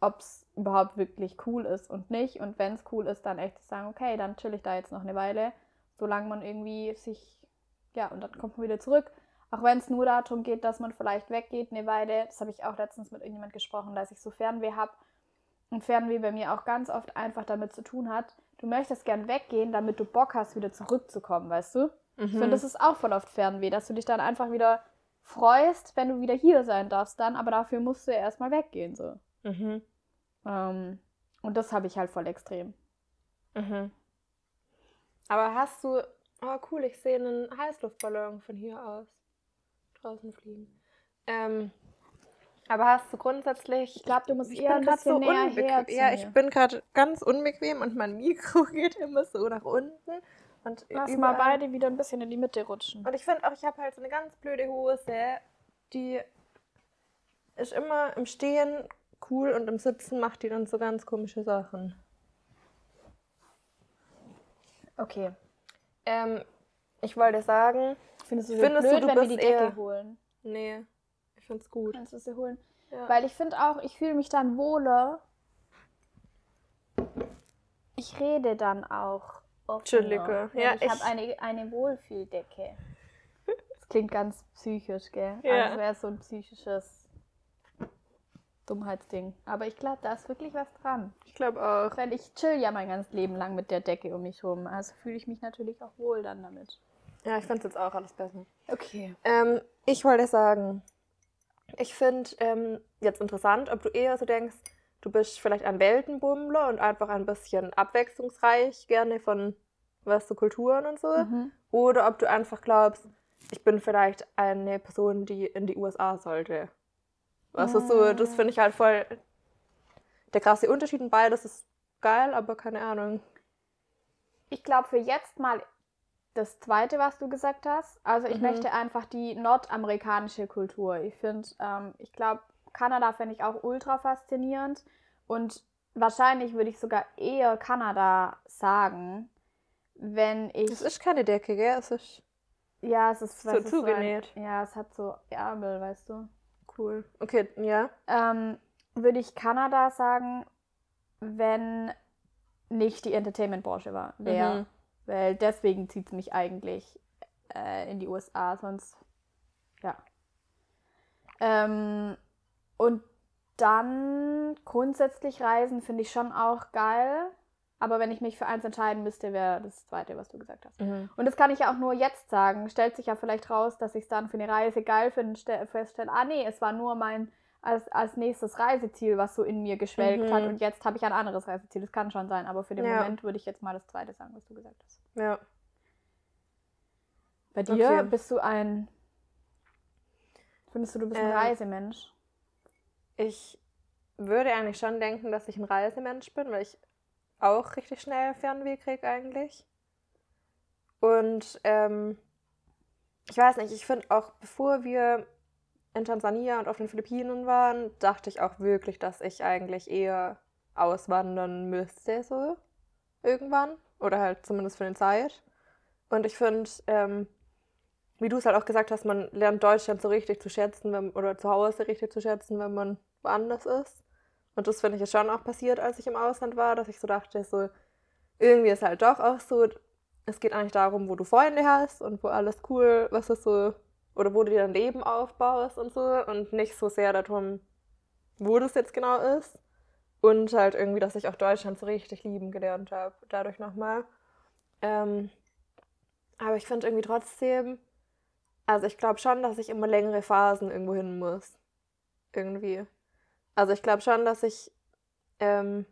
ob es überhaupt wirklich cool ist und nicht. Und wenn es cool ist, dann echt zu sagen, okay, dann chill ich da jetzt noch eine Weile, solange man irgendwie sich, ja, und dann kommt man wieder zurück. Auch wenn es nur darum geht, dass man vielleicht weggeht eine Weile. Das habe ich auch letztens mit irgendjemand gesprochen, dass ich so Fernweh habe. Und Fernweh bei mir auch ganz oft einfach damit zu tun hat, du möchtest gern weggehen, damit du Bock hast, wieder zurückzukommen, weißt du? Ich Mhm. finde, das ist auch voll oft Fernweh, dass du dich dann einfach wieder freust, wenn du wieder hier sein darfst dann, aber dafür musst du ja erstmal weggehen, so. Mhm. Ähm, und das habe ich halt voll extrem. Mhm. Aber hast du. Oh, cool, ich sehe einen Heißluftballon von hier aus draußen fliegen. Ähm, aber hast du grundsätzlich. Ich glaube, du musst ich eher ein grad bisschen näher unbequem. Ja, ich bin gerade ganz unbequem und mein Mikro geht immer so nach unten. Und Lass überall- mal beide wieder ein bisschen in die Mitte rutschen. Und ich finde auch, ich habe halt so eine ganz blöde Hose, die ist immer im Stehen cool und im Sitzen macht die dann so ganz komische Sachen. Okay. Ähm, ich wollte sagen, Findest du es Findest du, blöd, du wenn wir die Decke eher- holen? nee, ich find's gut. Kannst du sie holen? Ja. Weil ich finde auch, ich fühle mich dann wohler. Ich rede dann auch offener. Ja, ich, ich- habe eine, eine Wohlfühldecke. Das klingt ganz psychisch, gell? Ja. Als wäre so ein psychisches Dummheitsding. Aber ich glaube, da ist wirklich was dran. Ich glaube auch. Weil ich chill ja mein ganzes Leben lang mit der Decke um mich rum. Also fühle ich mich natürlich auch wohl dann damit. Ja, ich find's jetzt auch alles besser. Okay. Ähm, ich wollte sagen, ich finde ähm, jetzt interessant, ob du eher so denkst, du bist vielleicht ein Weltenbummler und einfach ein bisschen abwechslungsreich, gerne von was so Kulturen und so. Mhm. Oder ob du einfach glaubst, ich bin vielleicht eine Person, die in die USA sollte. Was ist so, das finde ich halt voll der krasse Unterschied und beides ist geil, aber keine Ahnung. Ich glaube für jetzt mal das zweite, was du gesagt hast. Also ich Mhm. möchte einfach die nordamerikanische Kultur. Ich finde, ähm, ich glaube, Kanada fände ich auch ultra faszinierend. Und wahrscheinlich würde ich sogar eher Kanada sagen, wenn ich. Das ist keine Decke, gell? Es ist ja, es ist so ist zugenäht. ein, ja, es hat so Ärmel, weißt du. cool. Okay, ja. Ähm, würde ich Kanada sagen, wenn nicht die Entertainment-Branche war, wäre. Mhm. Weil deswegen zieht es mich eigentlich äh, in die USA, sonst ja. Ähm, und dann grundsätzlich reisen finde ich schon auch geil. Aber wenn ich mich für eins entscheiden müsste, wäre das zweite, was du gesagt hast. Mhm. Und das kann ich ja auch nur jetzt sagen. Stellt sich ja vielleicht raus, dass ich es dann für eine Reise geil finde und feststelle, ah nee, es war nur mein als, als nächstes Reiseziel, was so in mir geschwelgt Mhm. hat und jetzt habe ich ein anderes Reiseziel. Das kann schon sein, aber für den Ja. Moment würde ich jetzt mal das zweite sagen, was du gesagt hast. Ja. Bei dir Okay. bist du ein. Findest du, du bist ein Ähm, Reisemensch? Ich würde eigentlich schon denken, dass ich ein Reisemensch bin, weil ich auch richtig schnell Fernweh kriege eigentlich. Und ähm, ich weiß nicht, ich finde auch, bevor wir in Tansania und auf den Philippinen waren, dachte ich auch wirklich, dass ich eigentlich eher auswandern müsste, so irgendwann. Oder halt zumindest für eine Zeit. Und ich finde, ähm, wie du es halt auch gesagt hast, man lernt Deutschland so richtig zu schätzen wenn, oder zu Hause richtig zu schätzen, wenn man woanders ist. Und das finde ich ist schon auch passiert, als ich im Ausland war, dass ich so dachte, so irgendwie ist halt doch auch so, es geht eigentlich darum, wo du Freunde hast und wo alles cool, was ist so, oder wo du dein Leben aufbaust und so und nicht so sehr darum, wo das jetzt genau ist. Und halt irgendwie, dass ich auch Deutschland so richtig lieben gelernt habe, dadurch nochmal. Ähm, aber ich finde irgendwie trotzdem, also ich glaube schon, dass ich immer längere Phasen irgendwo hin muss. Irgendwie. Also ich glaube schon, dass ich ähm,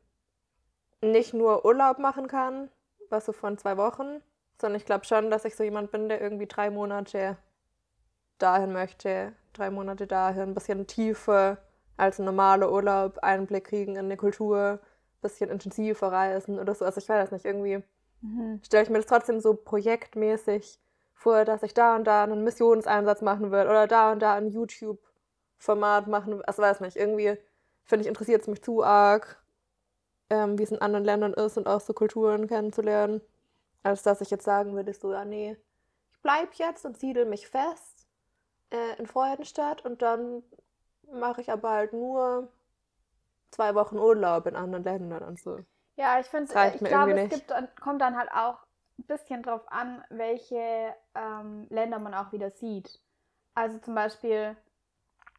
nicht nur Urlaub machen kann, was so von zwei Wochen, sondern ich glaube schon, dass ich so jemand bin, der irgendwie drei Monate dahin möchte, drei Monate dahin, ein bisschen tiefer als ein normaler Urlaub, Einblick kriegen in eine Kultur, ein bisschen intensiver reisen oder so. Also ich weiß nicht, irgendwie Mhm. stelle ich mir das trotzdem so projektmäßig vor, dass ich da und da einen Missionseinsatz machen will oder da und da ein YouTube-Format machen will. Also weiß nicht, irgendwie finde ich, interessiert es mich zu arg, ähm, wie es in anderen Ländern ist und auch so Kulturen kennenzulernen, als dass ich jetzt sagen würde, so, ja, nee, ich bleib jetzt und siedel mich fest äh, in Freudenstadt und dann mache ich aber halt nur zwei Wochen Urlaub in anderen Ländern und so. Ja, ich finde, reicht ich glaube, es gibt, dann- kommt dann halt auch ein bisschen drauf an, welche ähm, Länder man auch wieder sieht. Also zum Beispiel,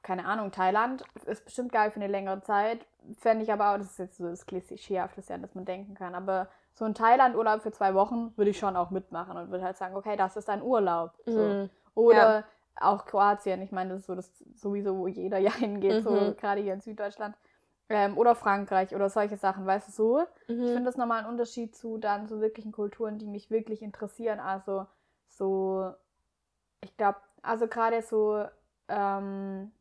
keine Ahnung, Thailand ist bestimmt geil für eine längere Zeit. Fände ich aber auch, das ist jetzt so das Klischeehafteste, an das man denken kann. Aber so ein Thailand-Urlaub für zwei Wochen würde ich schon auch mitmachen und würde halt sagen, okay, das ist ein Urlaub. So. Mhm. Oder auch Kroatien. Ich meine, das ist so das sowieso, wo jeder ja hingeht, so Mhm. gerade hier in Süddeutschland. Ähm, oder Frankreich oder solche Sachen, weißt du so? Ich Mhm. finde das nochmal ein Unterschied zu dann so wirklichen Kulturen, die mich wirklich interessieren. Also so, ich glaube, also gerade so, ähm,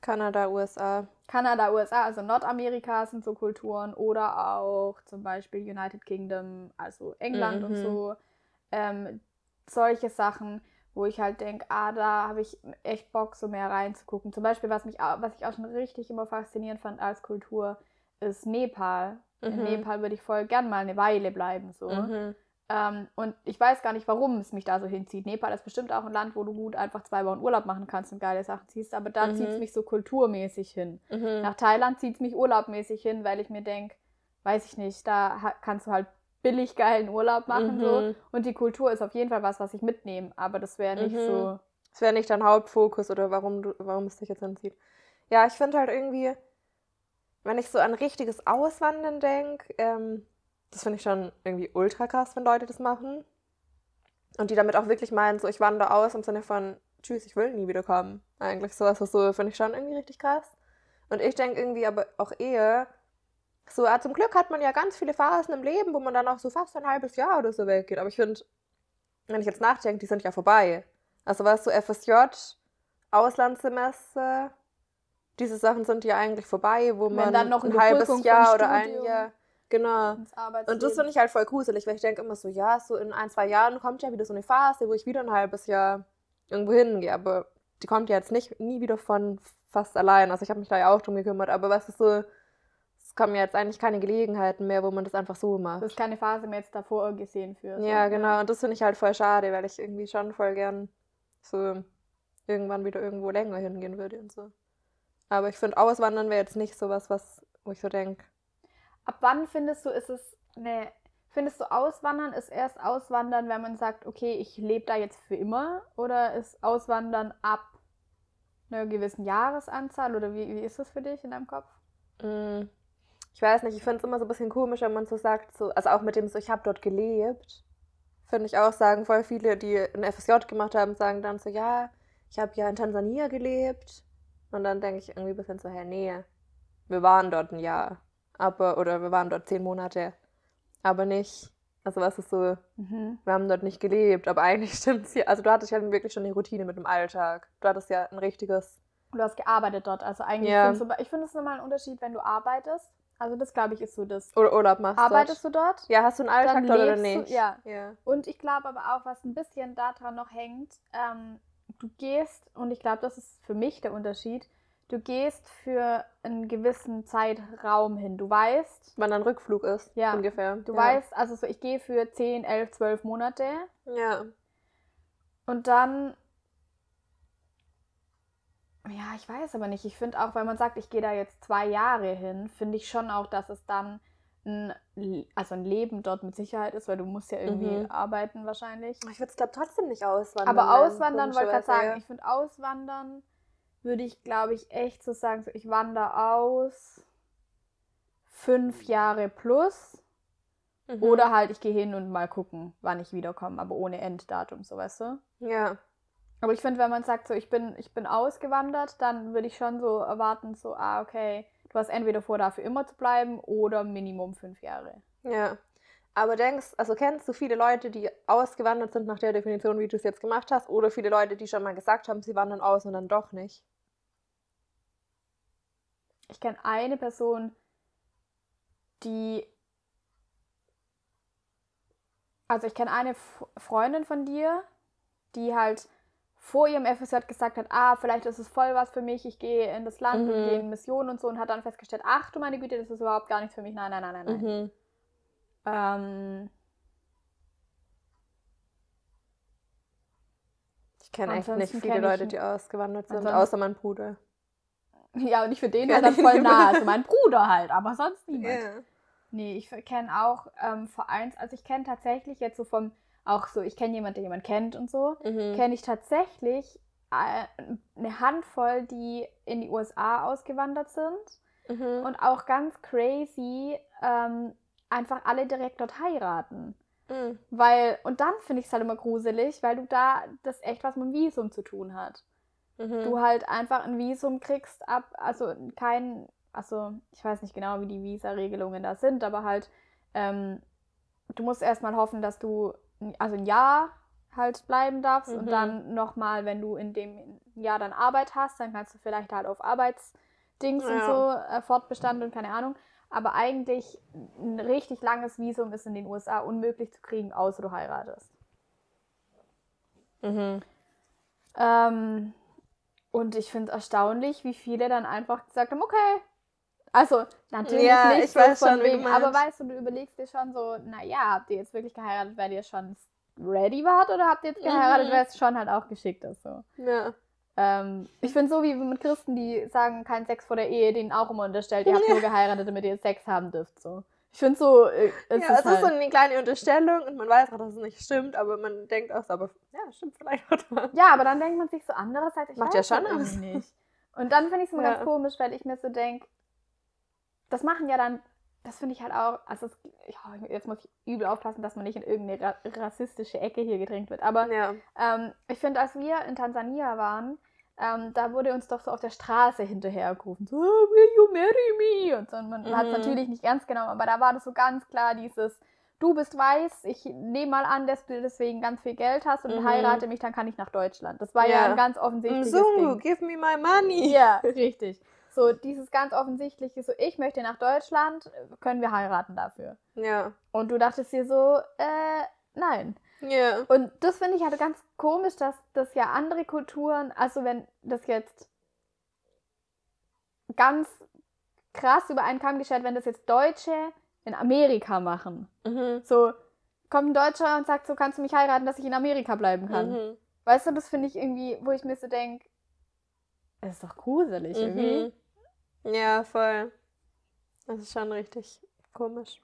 Kanada, USA. Kanada, USA, also Nordamerika sind so Kulturen oder auch zum Beispiel United Kingdom, also England und Mhm. so. Ähm, solche Sachen, wo ich halt denke, ah, da habe ich echt Bock, so mehr reinzugucken. Zum Beispiel, was, mich, was ich auch schon richtig immer faszinierend fand als Kultur, ist Nepal. In Mhm. Nepal würde ich voll gern mal eine Weile bleiben. So. Mhm. Ähm, und ich weiß gar nicht, warum es mich da so hinzieht. Nepal ist bestimmt auch ein Land, wo du gut einfach zwei Wochen Urlaub machen kannst und geile Sachen ziehst, aber da Mhm. zieht es mich so kulturmäßig hin. Mhm. Nach Thailand zieht es mich urlaubmäßig hin, weil ich mir denke, weiß ich nicht, da kannst du halt billig geilen Urlaub machen. So. Mhm. Und die Kultur ist auf jeden Fall was, was ich mitnehme, aber das wäre nicht Mhm. so. Das wäre nicht dein Hauptfokus oder warum, du, warum es dich jetzt hinzieht. Ja, ich finde halt irgendwie, wenn ich so an richtiges Auswandern denke, ähm, das finde ich schon irgendwie ultra krass, wenn Leute das machen. Und die damit auch wirklich meinen, so ich wandere aus im Sinne von, tschüss, ich will nie wiederkommen. Eigentlich sowas, was so finde ich schon irgendwie richtig krass. Und ich denke irgendwie aber auch eher, so, ja, zum Glück hat man ja ganz viele Phasen im Leben, wo man dann auch so fast ein halbes Jahr oder so weggeht. Aber ich finde, wenn ich jetzt nachdenke, die sind ja vorbei. Also was so FSJ, Auslandssemester, diese Sachen sind ja eigentlich vorbei, wo Wenn man dann noch ein halbes Überbrückung Jahr oder ein Jahr. Genau. Und das finde ich halt voll gruselig, weil ich denke immer so, ja, so in ein, zwei Jahren kommt ja wieder so eine Phase, wo ich wieder ein halbes Jahr irgendwo hingehe. Aber die kommt ja jetzt nicht nie wieder von fast allein. Also ich habe mich da ja auch drum gekümmert. Aber was ist so, kommen ja jetzt eigentlich keine Gelegenheiten mehr, wo man das einfach so macht. Das ist keine Phase mehr jetzt davor gesehen für. so. Ja, genau. Und das finde ich halt voll schade, weil ich irgendwie schon voll gern so irgendwann wieder irgendwo länger hingehen würde und so. Aber ich finde, Auswandern wäre jetzt nicht sowas, was, wo ich so denke. Ab wann findest du, ist es eine. Findest du Auswandern ist erst Auswandern, wenn man sagt, okay, ich lebe da jetzt für immer? Oder ist Auswandern ab einer gewissen Jahresanzahl? Oder wie, wie ist das für dich in deinem Kopf? mm, Ich weiß nicht, ich finde es immer so ein bisschen komisch, wenn man so sagt, so, also auch mit dem so, ich habe dort gelebt. Finde ich auch, sagen voll viele, die ein FSJ gemacht haben, sagen dann so, ja, ich habe ja in Tansania gelebt. Und dann denke ich irgendwie ein bisschen so, hä, nee, wir waren dort ein Jahr. Aber, oder wir waren dort zehn Monate. Aber nicht, also was ist so, Mhm. wir haben dort nicht gelebt, aber eigentlich stimmt's hier. Also du hattest ja wirklich schon eine Routine mit dem Alltag. Du hattest ja ein richtiges, Du hast gearbeitet dort. Also eigentlich, Ja. ich finde es nochmal ein Unterschied, wenn du arbeitest. Also das, glaube ich, ist so das. oder Urlaub machst Arbeitest dort. du dort? Ja, hast du einen Alltag dort oder lebst du- nicht? ja. ja. Und ich glaube aber auch, was ein bisschen daran noch hängt, ähm, du gehst, und ich glaube, das ist für mich der Unterschied, du gehst für einen gewissen Zeitraum hin. Du weißt, Wann ein Rückflug ist, Ja. ungefähr. du ja. weißt, also so, ich gehe für 10, 11, 12 Monate Ja. und dann, ja, ich weiß aber nicht. Ich finde auch, wenn man sagt, ich gehe da jetzt zwei Jahre hin, finde ich schon auch, dass es dann ein, also ein Leben dort mit Sicherheit ist, weil du musst ja irgendwie Mhm. arbeiten wahrscheinlich. Ich würde es, glaube trotzdem nicht auswandern. Aber auswandern wollte ich gerade sagen, ich finde auswandern würde ich, glaube ich, echt so sagen, so, ich wandere aus fünf Jahre plus. Mhm. oder halt ich gehe hin und mal gucken, wann ich wiederkomme, aber ohne Enddatum, so weißt du. Ja. Aber ich finde, wenn man sagt, so ich bin, ich bin ausgewandert, dann würde ich schon so erwarten, so, ah, okay, du hast entweder vor, da für immer zu bleiben oder Minimum fünf Jahre. Ja. Aber denkst, also kennst du viele Leute, die ausgewandert sind nach der Definition, wie du es jetzt gemacht hast, oder viele Leute, die schon mal gesagt haben, sie wandern aus und dann doch nicht? Ich kenne eine Person, die. Also ich kenne eine Freundin von dir, die halt vor ihrem FSJ gesagt hat, ah, vielleicht ist es voll was für mich, ich gehe in das Land und Mhm. gehe in Mission und so und hat dann festgestellt, ach du meine Güte, das ist überhaupt gar nichts für mich. Nein, nein, nein, nein, nein. Mhm. Ähm, Ich kenne echt nicht viele Leute, die ausgewandert sind, außer mein Bruder. ja, und ich für den Ja, dann voll nah. Also mein Bruder halt, aber sonst niemand. Ja. Nee, ich kenne auch ähm, Vereins, also ich kenne tatsächlich jetzt so vom, auch so, ich kenne jemanden, der jemanden kennt und so, Mhm. kenne ich tatsächlich äh, eine Handvoll, die in die USA ausgewandert sind Mhm. und auch ganz crazy ähm, einfach alle direkt dort heiraten. Mhm. Weil, und dann finde ich es halt immer gruselig, weil du da das echt was mit dem Visum zu tun hat. Mhm. Du halt einfach ein Visum kriegst ab, also kein, also ich weiß nicht genau, wie die Visa-Regelungen da sind, aber halt, ähm, du musst erstmal hoffen, dass du, also ein Jahr halt bleiben darfst und Mhm. dann nochmal, wenn du in dem Jahr dann Arbeit hast, dann kannst du vielleicht halt auf Arbeitsdings und Ja. so, äh, Fortbestand und keine Ahnung. Aber eigentlich ein richtig langes Visum ist in den USA unmöglich zu kriegen, außer du heiratest. Mhm. Ähm, und ich finde es erstaunlich, wie viele dann einfach gesagt haben, okay. Also, natürlich Ja, nicht ich so weiß von schon, wegen, aber weißt du, du überlegst dir schon so, naja, habt ihr jetzt wirklich geheiratet, weil ihr schon ready wart oder habt ihr jetzt geheiratet, Mhm. weil es schon halt auch geschickt ist so. Ja. Ähm, ich finde so wie mit Christen, die sagen, kein Sex vor der Ehe, denen auch immer unterstellt, ihr habt nur geheiratet, damit ihr Sex haben dürft. So. Ich finde so, äh, es ja, ist es halt, ist so eine kleine Unterstellung und man weiß auch, dass es nicht stimmt, aber man denkt auch so, aber ja, stimmt vielleicht auch. Ja, aber dann denkt man sich so andererseits, ich Macht weiß ja schon irgendwie nicht. Und dann finde ich es immer Ja. ganz komisch, weil ich mir so denke, das machen ja dann, das finde ich halt auch, also es, ja, jetzt muss ich übel aufpassen, dass man nicht in irgendeine ra rassistische Ecke hier gedrängt wird. Aber Ja. ähm, ich finde, als wir in Tansania waren, ähm, da wurde uns doch so auf der Straße hinterhergerufen, so, "Oh, will you marry me? Und so, und man hat es Mhm. natürlich nicht ernst genommen, aber da war das so ganz klar dieses, du bist weiß, ich nehme mal an, dass du deswegen ganz viel Geld hast und Mhm. heirate mich, dann kann ich nach Deutschland. Das war ja, Ja. ein ganz offensichtliches Mzungu, Ding. give me my money. Ja, richtig. So dieses ganz offensichtliche, so ich möchte nach Deutschland, können wir heiraten dafür. Ja. Und du dachtest dir so, äh, nein. Ja. Und das finde ich halt ganz komisch, dass das ja andere Kulturen, also wenn das jetzt ganz krass über einen Kamm geschert, wenn das jetzt Deutsche in Amerika machen. Mhm. So, kommt ein Deutscher und sagt, so kannst du mich heiraten, dass ich in Amerika bleiben kann. Mhm. Weißt du, das finde ich irgendwie, wo ich mir so denke, das ist doch gruselig irgendwie. Ja, voll. Das ist schon richtig komisch.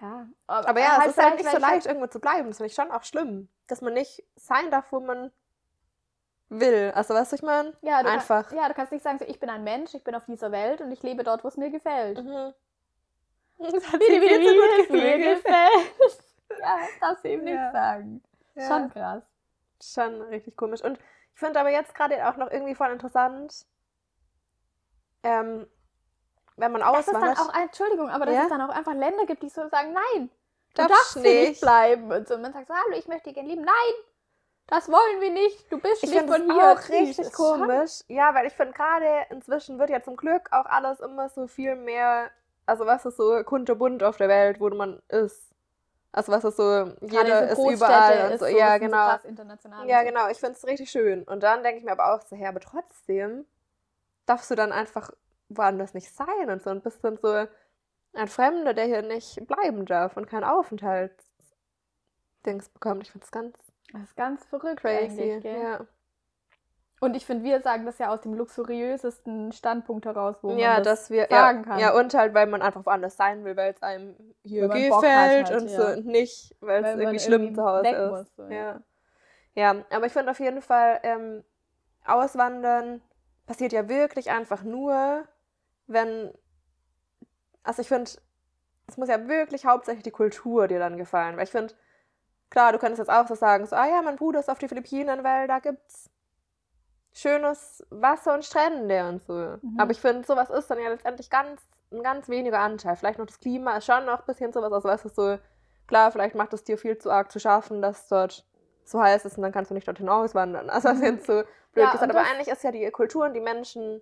Ja. Aber ja, es ist halt nicht so leicht, irgendwo zu bleiben. Das finde ich schon auch schlimm. Dass man nicht sein darf, wo man will. Also, weißt du, ich meine? Ja, Einfach. Kann, ja, du kannst nicht sagen, so, ich bin ein Mensch, ich bin auf dieser Welt und ich lebe dort, wo es mir gefällt. Mhm. Das hat sie viel zu gut geflügelt. gefällt. ja, das eben Ja. nicht sagen. Ja. Schon krass. Schon richtig komisch. Und ich finde aber jetzt gerade auch noch irgendwie voll interessant, ähm, wenn man Dass es dann auswandert. auch, Entschuldigung, aber dass Ja? es dann auch einfach Länder gibt, die so sagen, nein, du Darfst darfst nicht nicht. bleiben. Und so, und man sagt so, hallo, ich möchte gerne leben. Nein, das wollen wir nicht. Du bist Ich nicht von das hier. auch richtig Das ist schon- komisch. Ja, weil ich finde gerade inzwischen wird ja zum Glück auch alles immer so viel mehr, also was ist so kunterbunt auf der Welt, wo man ist. Also was ist so, jeder ist überall und ist so. so, Ja, das genau. So Ja, so. genau. Ich finde es richtig schön. Und dann denke ich mir aber auch so, ja, aber trotzdem darfst du dann einfach woanders nicht sein und so und bist dann so ein Fremder, der hier nicht bleiben darf und kein Aufenthaltsdings bekommt. Ich finde es ganz Das ist ganz verrückt crazy. Ja. Und ich finde, wir sagen das ja aus dem luxuriösesten Standpunkt heraus, wo man ja, das dass wir sagen ja, kann. Ja, und halt, weil man einfach woanders sein will, weil es einem hier man gefällt halt, und ja. so und nicht, weil es Weil man irgendwie schlimm irgendwie zu Hause ist. muss, so, ja. ja. ja, aber ich finde auf jeden Fall, ähm, Auswandern passiert ja wirklich einfach nur, wenn, also ich finde, es muss ja wirklich hauptsächlich die Kultur dir dann gefallen, weil ich finde, klar, du könntest jetzt auch so sagen, so, ah ja, mein Bruder ist auf die Philippinen, weil da gibt's schönes Wasser und Strände und so. Mhm. Aber ich finde, sowas ist dann ja letztendlich ganz, ein ganz weniger Anteil. Vielleicht noch das Klima ist schon noch ein bisschen sowas, also weißt du, so, klar, vielleicht macht es dir viel zu arg zu schaffen, dass dort so heiß ist und dann kannst du nicht dorthin auswandern. Also das ist jetzt so blöd. Ja, gesagt. Aber eigentlich ist ja die Kultur und die Menschen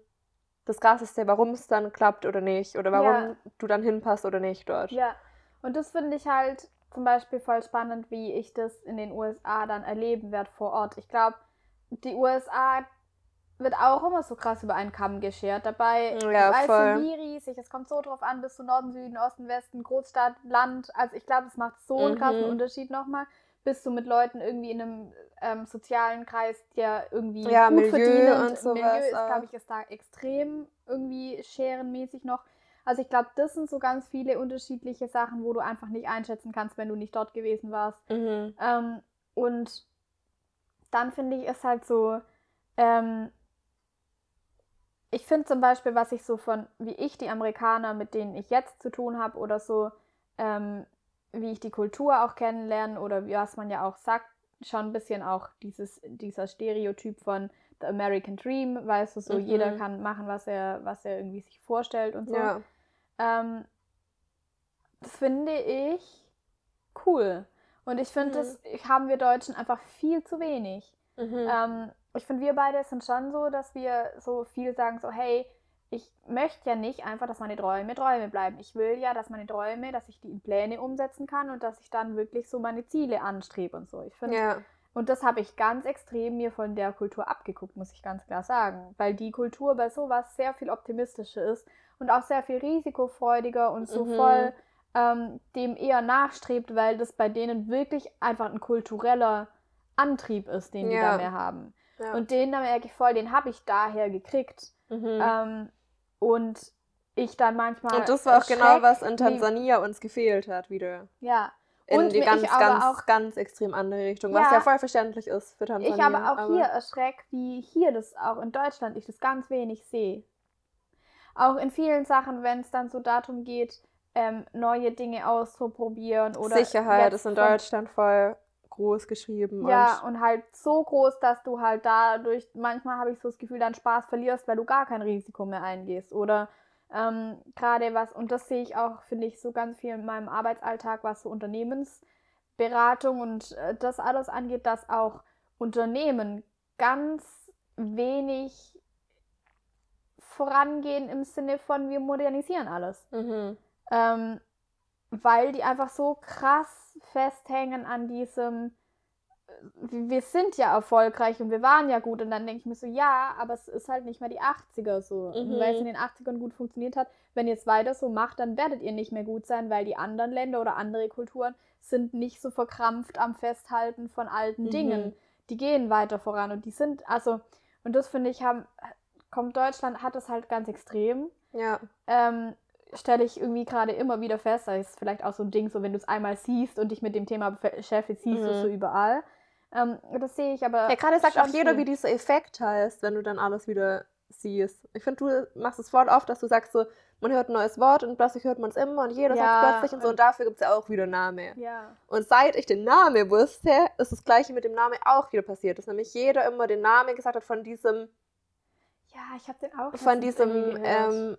das Krasseste, warum es dann klappt oder nicht. Oder warum Ja. du dann hinpasst oder nicht dort. Ja, und das finde ich halt zum Beispiel voll spannend, wie ich das in den USA dann erleben werde vor Ort. Ich glaube, die USA wird auch immer so krass über einen Kamm geschert. Dabei, Ja, weißt voll. du, wie riesig, es kommt so drauf an, bist du Norden, Süden, Osten, Westen, Großstadt, Land. Also ich glaube, es macht so einen krassen Mhm. Unterschied nochmal. Bist du mit Leuten irgendwie in einem ähm, sozialen Kreis, der irgendwie Ja, gut Milieu verdient und und sowas Milieu ist, glaube ich, ist da extrem irgendwie scherenmäßig noch. Also ich glaube, das sind so ganz viele unterschiedliche Sachen, wo du einfach nicht einschätzen kannst, wenn du nicht dort gewesen warst. Mhm. Ähm, und dann finde ich es halt so, ähm, ich finde zum Beispiel, was ich so von, wie ich die Amerikaner, mit denen ich jetzt zu tun habe oder so, ähm, wie ich die Kultur auch kennenlerne oder wie was man ja auch sagt, schon ein bisschen auch dieses, dieser Stereotyp von The American Dream, weißt du, so Mhm. jeder kann machen, was er, was er irgendwie sich vorstellt und so. Ja. Ähm, das finde ich cool. Und ich finde, Mhm. das haben wir Deutschen einfach viel zu wenig. Mhm. Ähm, ich finde, wir beide sind schon so, dass wir so viel sagen, so, hey, ich möchte ja nicht einfach, dass meine Träume Träume bleiben. Ich will ja, dass meine Träume, dass ich die in Pläne umsetzen kann und dass ich dann wirklich so meine Ziele anstrebe und so. Ich finde, ja. und das habe ich ganz extrem mir von der Kultur abgeguckt, muss ich ganz klar sagen. Weil die Kultur bei sowas sehr viel optimistischer ist und auch sehr viel risikofreudiger und so Mhm. voll ähm, dem eher nachstrebt, weil das bei denen wirklich einfach ein kultureller Antrieb ist, den die Ja. da mehr haben. ja. Und den da merke ich voll, den habe ich daher gekriegt. mhm. Ähm, und ich dann manchmal. Und das war auch genau, was in Tansania uns gefehlt hat, wieder. Ja. In Und die ganz, aber ganz, auch- ganz extrem andere Richtung, was Ja. ja voll verständlich ist für Tansania. Ich aber auch hier erschreckt, wie hier das auch in Deutschland ich das ganz wenig sehe. Auch in vielen Sachen, wenn es dann so darum geht, ähm, neue Dinge auszuprobieren oder Sicherheit ist in Deutschland voll groß geschrieben. Ja, und und halt so groß, dass du halt dadurch, manchmal habe ich so das Gefühl, deinen Spaß verlierst, weil du gar kein Risiko mehr eingehst. Oder ähm, gerade was, und das sehe ich auch, finde ich, so ganz viel in meinem Arbeitsalltag, was so Unternehmensberatung und äh, das alles angeht, dass auch Unternehmen ganz wenig vorangehen im Sinne von, wir modernisieren alles mhm. ähm, weil die einfach so krass festhängen an diesem, äh, wir sind ja erfolgreich und wir waren ja gut und dann denke ich mir so, ja, aber es ist halt nicht mehr die 80er so. Mhm. weil es in den 80ern gut funktioniert hat, wenn ihr es weiter so macht, dann werdet ihr nicht mehr gut sein, weil die anderen Länder oder andere Kulturen sind nicht so verkrampft am Festhalten von alten Mhm. Dingen. Die gehen weiter voran und die sind, also, und das finde ich, haben, kommt Deutschland, hat das halt ganz extrem Ja. ähm, stelle ich irgendwie gerade immer wieder fest, das ist vielleicht auch so ein Ding, so wenn du es einmal siehst und dich mit dem Thema beschäftigst, siehst du es Mhm. so überall. Ähm, das sehe ich aber. Ja, gerade sagt auch jeder, viel. wie dieser Effekt heißt, wenn du dann alles wieder siehst. Ich finde, du machst es voll oft, dass du sagst so, man hört ein neues Wort und plötzlich hört man es immer und jeder Ja, sagt plötzlich und so und- dafür gibt es ja auch wieder Namen. Ja. Und seit ich den Namen wusste, ist das gleiche mit dem Namen auch wieder passiert. Dass nämlich jeder immer den Namen gesagt hat von diesem, Ja, ich habe den auch. von diesem ähm,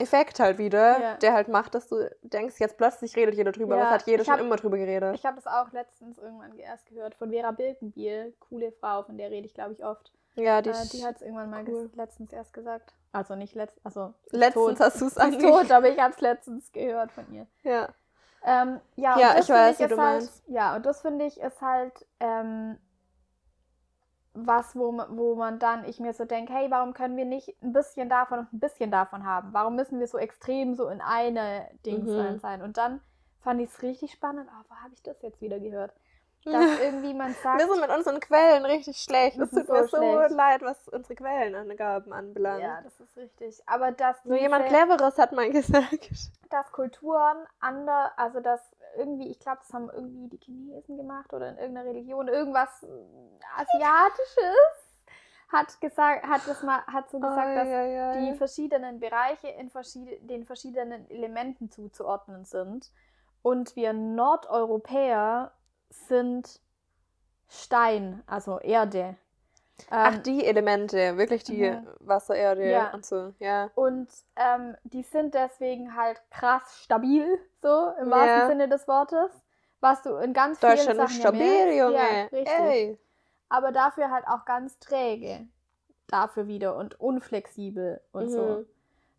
Effekt halt wieder, Ja. der halt macht, dass du denkst, jetzt plötzlich redet jeder drüber, Ja, was hat jeder ich schon hab- immer drüber geredet. Ich habe das auch letztens irgendwann erst gehört von Vera Birkenbiel, coole Frau, von der rede ich, glaube ich, oft. ja, die, äh, die hat es irgendwann mal cool. letztens erst gesagt. Also nicht letztens, also letztens tot. hast du es eigentlich. tot, aber ich habe es letztens gehört von ihr. Ja. Ähm, ja, Ja, und das ich weiß, finde wie du halt, meinst. Ja, und das finde ich ist halt ähm, was, wo, wo man dann, ich mir so denke, hey, warum können wir nicht ein bisschen davon und ein bisschen davon haben? Warum müssen wir so extrem so in eine Dings Mhm. sein? Und dann fand ich es richtig spannend, oh, wo habe ich das jetzt wieder gehört? Dass irgendwie man sagt, Wir sind mit unseren Quellen richtig schlecht. Es tut mir so so schlecht. leid, was unsere Quellenangaben anbelangt. ja, das ist richtig. Aber dass Nur jemand Cleveres hat mal gesagt. dass Kulturen ander, also dass irgendwie, ich glaube, das haben irgendwie die Chinesen gemacht oder in irgendeiner Religion, irgendwas Asiatisches hat gesagt, hat das mal, hat so gesagt, dass die verschiedenen Bereiche in verschied den verschiedenen Elementen zuzuordnen sind. Und wir Nordeuropäer sind Stein, also Erde. Ach, Ähm, die Elemente, wirklich die Mhm. Wasser, Erde Ja. und so, ja. Und ähm, die sind deswegen halt krass stabil, so im Ja. wahrsten Sinne des Wortes. Was du in ganz vielen ist Sachen ja stabil, merkst. Junge. Ja, richtig. Ey. Aber dafür halt auch ganz träge. Dafür wieder und unflexibel und so. Mhm.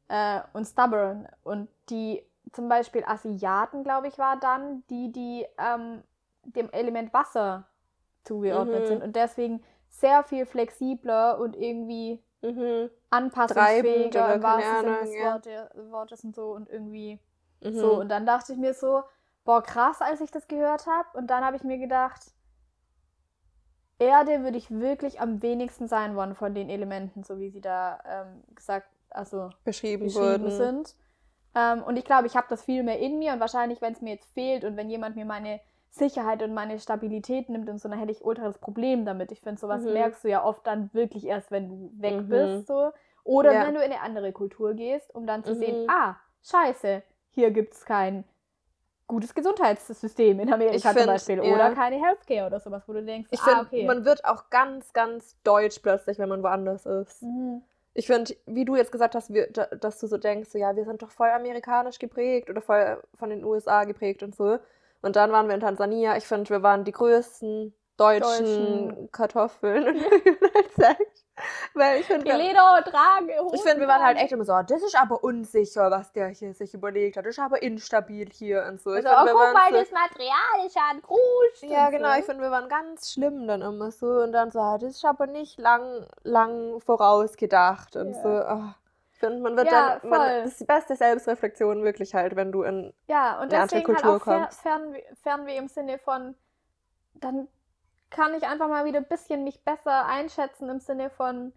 Äh, und stubborn. Und die, zum Beispiel Asiaten, glaube ich, war dann, die, die ähm, dem Element Wasser zugeordnet Mhm. sind und deswegen sehr viel flexibler und irgendwie Mhm. anpassungsfähiger im wahrsten Sinne des ja. Wortes und so und irgendwie Mhm. so. Und dann dachte ich mir so, boah, krass, als ich das gehört habe. Und dann habe ich mir gedacht, Erde würde ich wirklich am wenigsten sein wollen von den Elementen, so wie sie da ähm, gesagt, also beschrieben, beschrieben sind. Ähm, und ich glaube, ich habe das viel mehr in mir und wahrscheinlich, wenn es mir jetzt fehlt und wenn jemand mir meine Sicherheit und meine Stabilität nimmt und so, dann hätte ich ultra das Problem damit. Ich finde, sowas Mhm. merkst du ja oft dann wirklich erst, wenn du weg Mhm. bist, so. Oder Ja. wenn du in eine andere Kultur gehst, um dann zu sehen, Mhm. ah, scheiße, hier gibt es kein gutes Gesundheitssystem in Amerika Ich zum find, Beispiel. ja. Oder keine Healthcare oder sowas, wo du denkst, Ich ah, finde, okay. man wird auch ganz, ganz deutsch plötzlich, wenn man woanders ist. Mhm. Ich finde, wie du jetzt gesagt hast, wir, da- dass du so denkst, so, ja, wir sind doch voll amerikanisch geprägt oder voll von den USA geprägt und so. Und dann waren wir in Tansania. Ich finde, wir waren die größten deutschen, Deutschen. Kartoffeln. Weil ich finde, wir- Leder trage. ich finde, wir waren halt echt immer so, das ist aber unsicher, was der hier sich überlegt hat. Das ist aber instabil hier und so. Ich Also, find, oh, guck mal, so, das Material ist ja ein Kruscht. Ja, genau. So. Ich finde, wir waren ganz schlimm dann immer so. Und dann so, ah, das ist aber nicht lang, lang vorausgedacht. Und Ja. so, ah. Finde, man wird Ja, dann, man, das ist die beste Selbstreflexion wirklich halt, wenn du in, Ja, und eine deswegen halt Kultur auch fer kommst. Fernweh, Fernweh im Sinne von, dann kann ich einfach mal wieder ein bisschen mich besser einschätzen im Sinne von,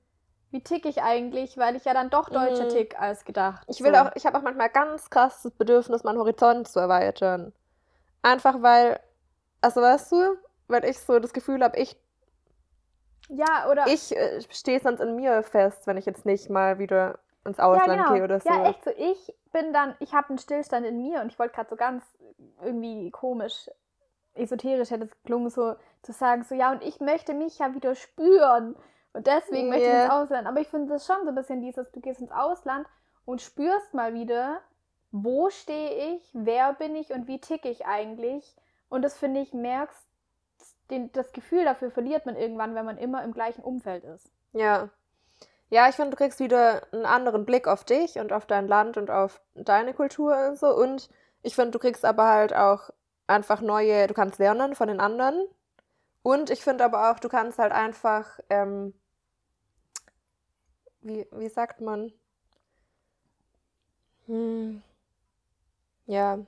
wie tick ich eigentlich, weil ich ja dann doch deutscher Mhm. tick als gedacht. ich will So. auch, ich habe auch manchmal ganz krass das Bedürfnis, meinen Horizont zu erweitern. Einfach weil, also weißt du, weil ich so das Gefühl habe, ich, Ja, oder. ich äh, stehe sonst in mir fest, wenn ich jetzt nicht mal wieder ins ja, Ausland genau. gehe oder so. Ja, echt so. Ich bin dann, ich habe einen Stillstand in mir und ich wollte gerade so ganz irgendwie komisch, esoterisch hätte es geklungen, so zu sagen, so ja, und ich möchte mich ja wieder spüren. Und deswegen möchte ich Ja. ins Ausland. Aber ich finde das schon so ein bisschen dieses, du gehst ins Ausland und spürst mal wieder, wo stehe ich, wer bin ich und wie ticke ich eigentlich. Und das finde ich, merkst, den, das Gefühl dafür verliert man irgendwann, wenn man immer im gleichen Umfeld ist. Ja. Ja, ich finde, du kriegst wieder einen anderen Blick auf dich und auf dein Land und auf deine Kultur und so. Und ich finde, du kriegst aber halt auch einfach neue, du kannst lernen von den anderen. Und ich finde aber auch, du kannst halt einfach, ähm, wie, wie sagt man? Hm. Ja,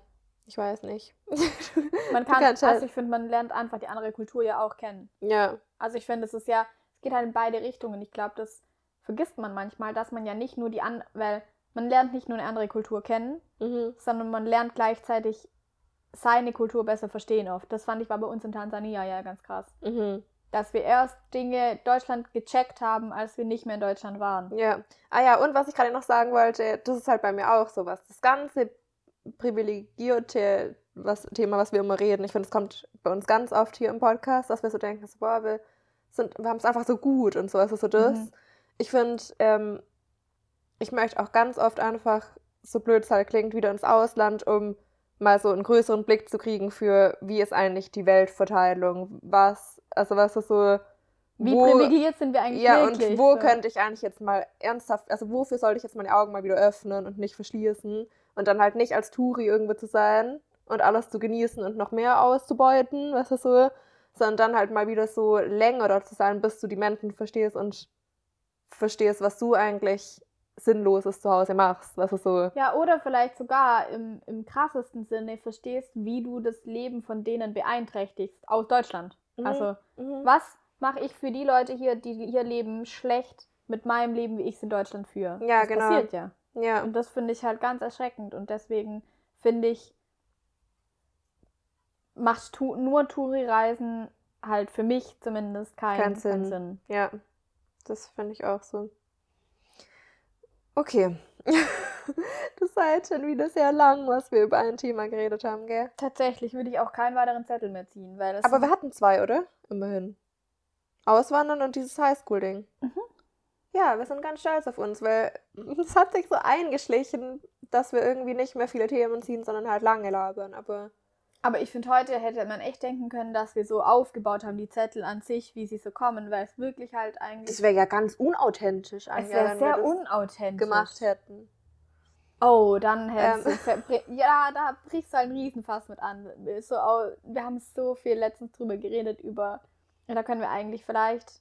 ich weiß nicht. Man kann, halt- also ich finde, man lernt einfach die andere Kultur ja auch kennen. Ja, Also ich finde, es ist ja, es geht halt in beide Richtungen. Ich glaube, das vergisst man manchmal, dass man ja nicht nur die an, weil man lernt nicht nur eine andere Kultur kennen, mhm. sondern man lernt gleichzeitig seine Kultur besser verstehen oft. Das fand ich war bei uns in Tansania ja ganz krass. Mhm. Dass wir erst Dinge Deutschland gecheckt haben, als wir nicht mehr in Deutschland waren. Ja. Ah ja, und was ich gerade noch sagen wollte, das ist halt bei mir auch sowas. Das ganze privilegierte was, Thema, was wir immer reden, ich finde, es kommt bei uns ganz oft hier im Podcast, dass wir so denken, so, boah, wir, sind, wir haben es einfach so gut und so, also so das. Mhm. Ich finde, ähm, ich möchte auch ganz oft einfach, so blöd es halt klingt, wieder ins Ausland, um mal so einen größeren Blick zu kriegen für, wie ist eigentlich die Weltverteilung, was, also was ist so, Wie wo- privilegiert sind wir eigentlich ja, wirklich? und wo so. könnte ich eigentlich jetzt mal ernsthaft, also wofür sollte ich jetzt meine Augen mal wieder öffnen und nicht verschließen und dann halt nicht als Touri irgendwo zu sein und alles zu genießen und noch mehr auszubeuten, weißt du so, sondern dann halt mal wieder so länger dort zu sein, bis du die Menschen verstehst und verstehst, was du eigentlich Sinnloses zu Hause machst, du so. Ja, oder vielleicht sogar im, im krassesten Sinne verstehst, wie du das Leben von denen beeinträchtigst aus Deutschland. Mhm. Also, Mhm. was mache ich für die Leute hier, die hier leben, schlecht mit meinem Leben, wie ich es in Deutschland führe? Ja, das genau. passiert ja. Ja, Und das finde ich halt ganz erschreckend. Und deswegen finde ich, macht tu nur Touri-Reisen halt für mich zumindest keinen Keinen keinen Sinn. Sinn. ja, das finde ich auch so. Okay. das war jetzt schon wieder sehr lang, was wir über ein Thema geredet haben, gell? Tatsächlich würde ich auch keinen weiteren Zettel mehr ziehen, weil das Aber wir hatten zwei, oder? Immerhin. Auswandern und dieses Highschool-Ding. Mhm. Ja, wir sind ganz stolz auf uns, weil es hat sich so eingeschlichen, dass wir irgendwie nicht mehr viele Themen ziehen, sondern halt lange labern. Aber Aber ich finde, heute hätte man echt denken können, dass wir so aufgebaut haben, die Zettel an sich, wie sie so kommen, weil es wirklich halt eigentlich. das wäre ja ganz unauthentisch, es Anja, wäre sehr unauthentisch. gemacht hätten. Oh, dann hättest Ähm. Ja, da brichst du einen Riesenfass mit an. So, wir haben so viel letztens drüber geredet, über. Ja, da können wir eigentlich vielleicht.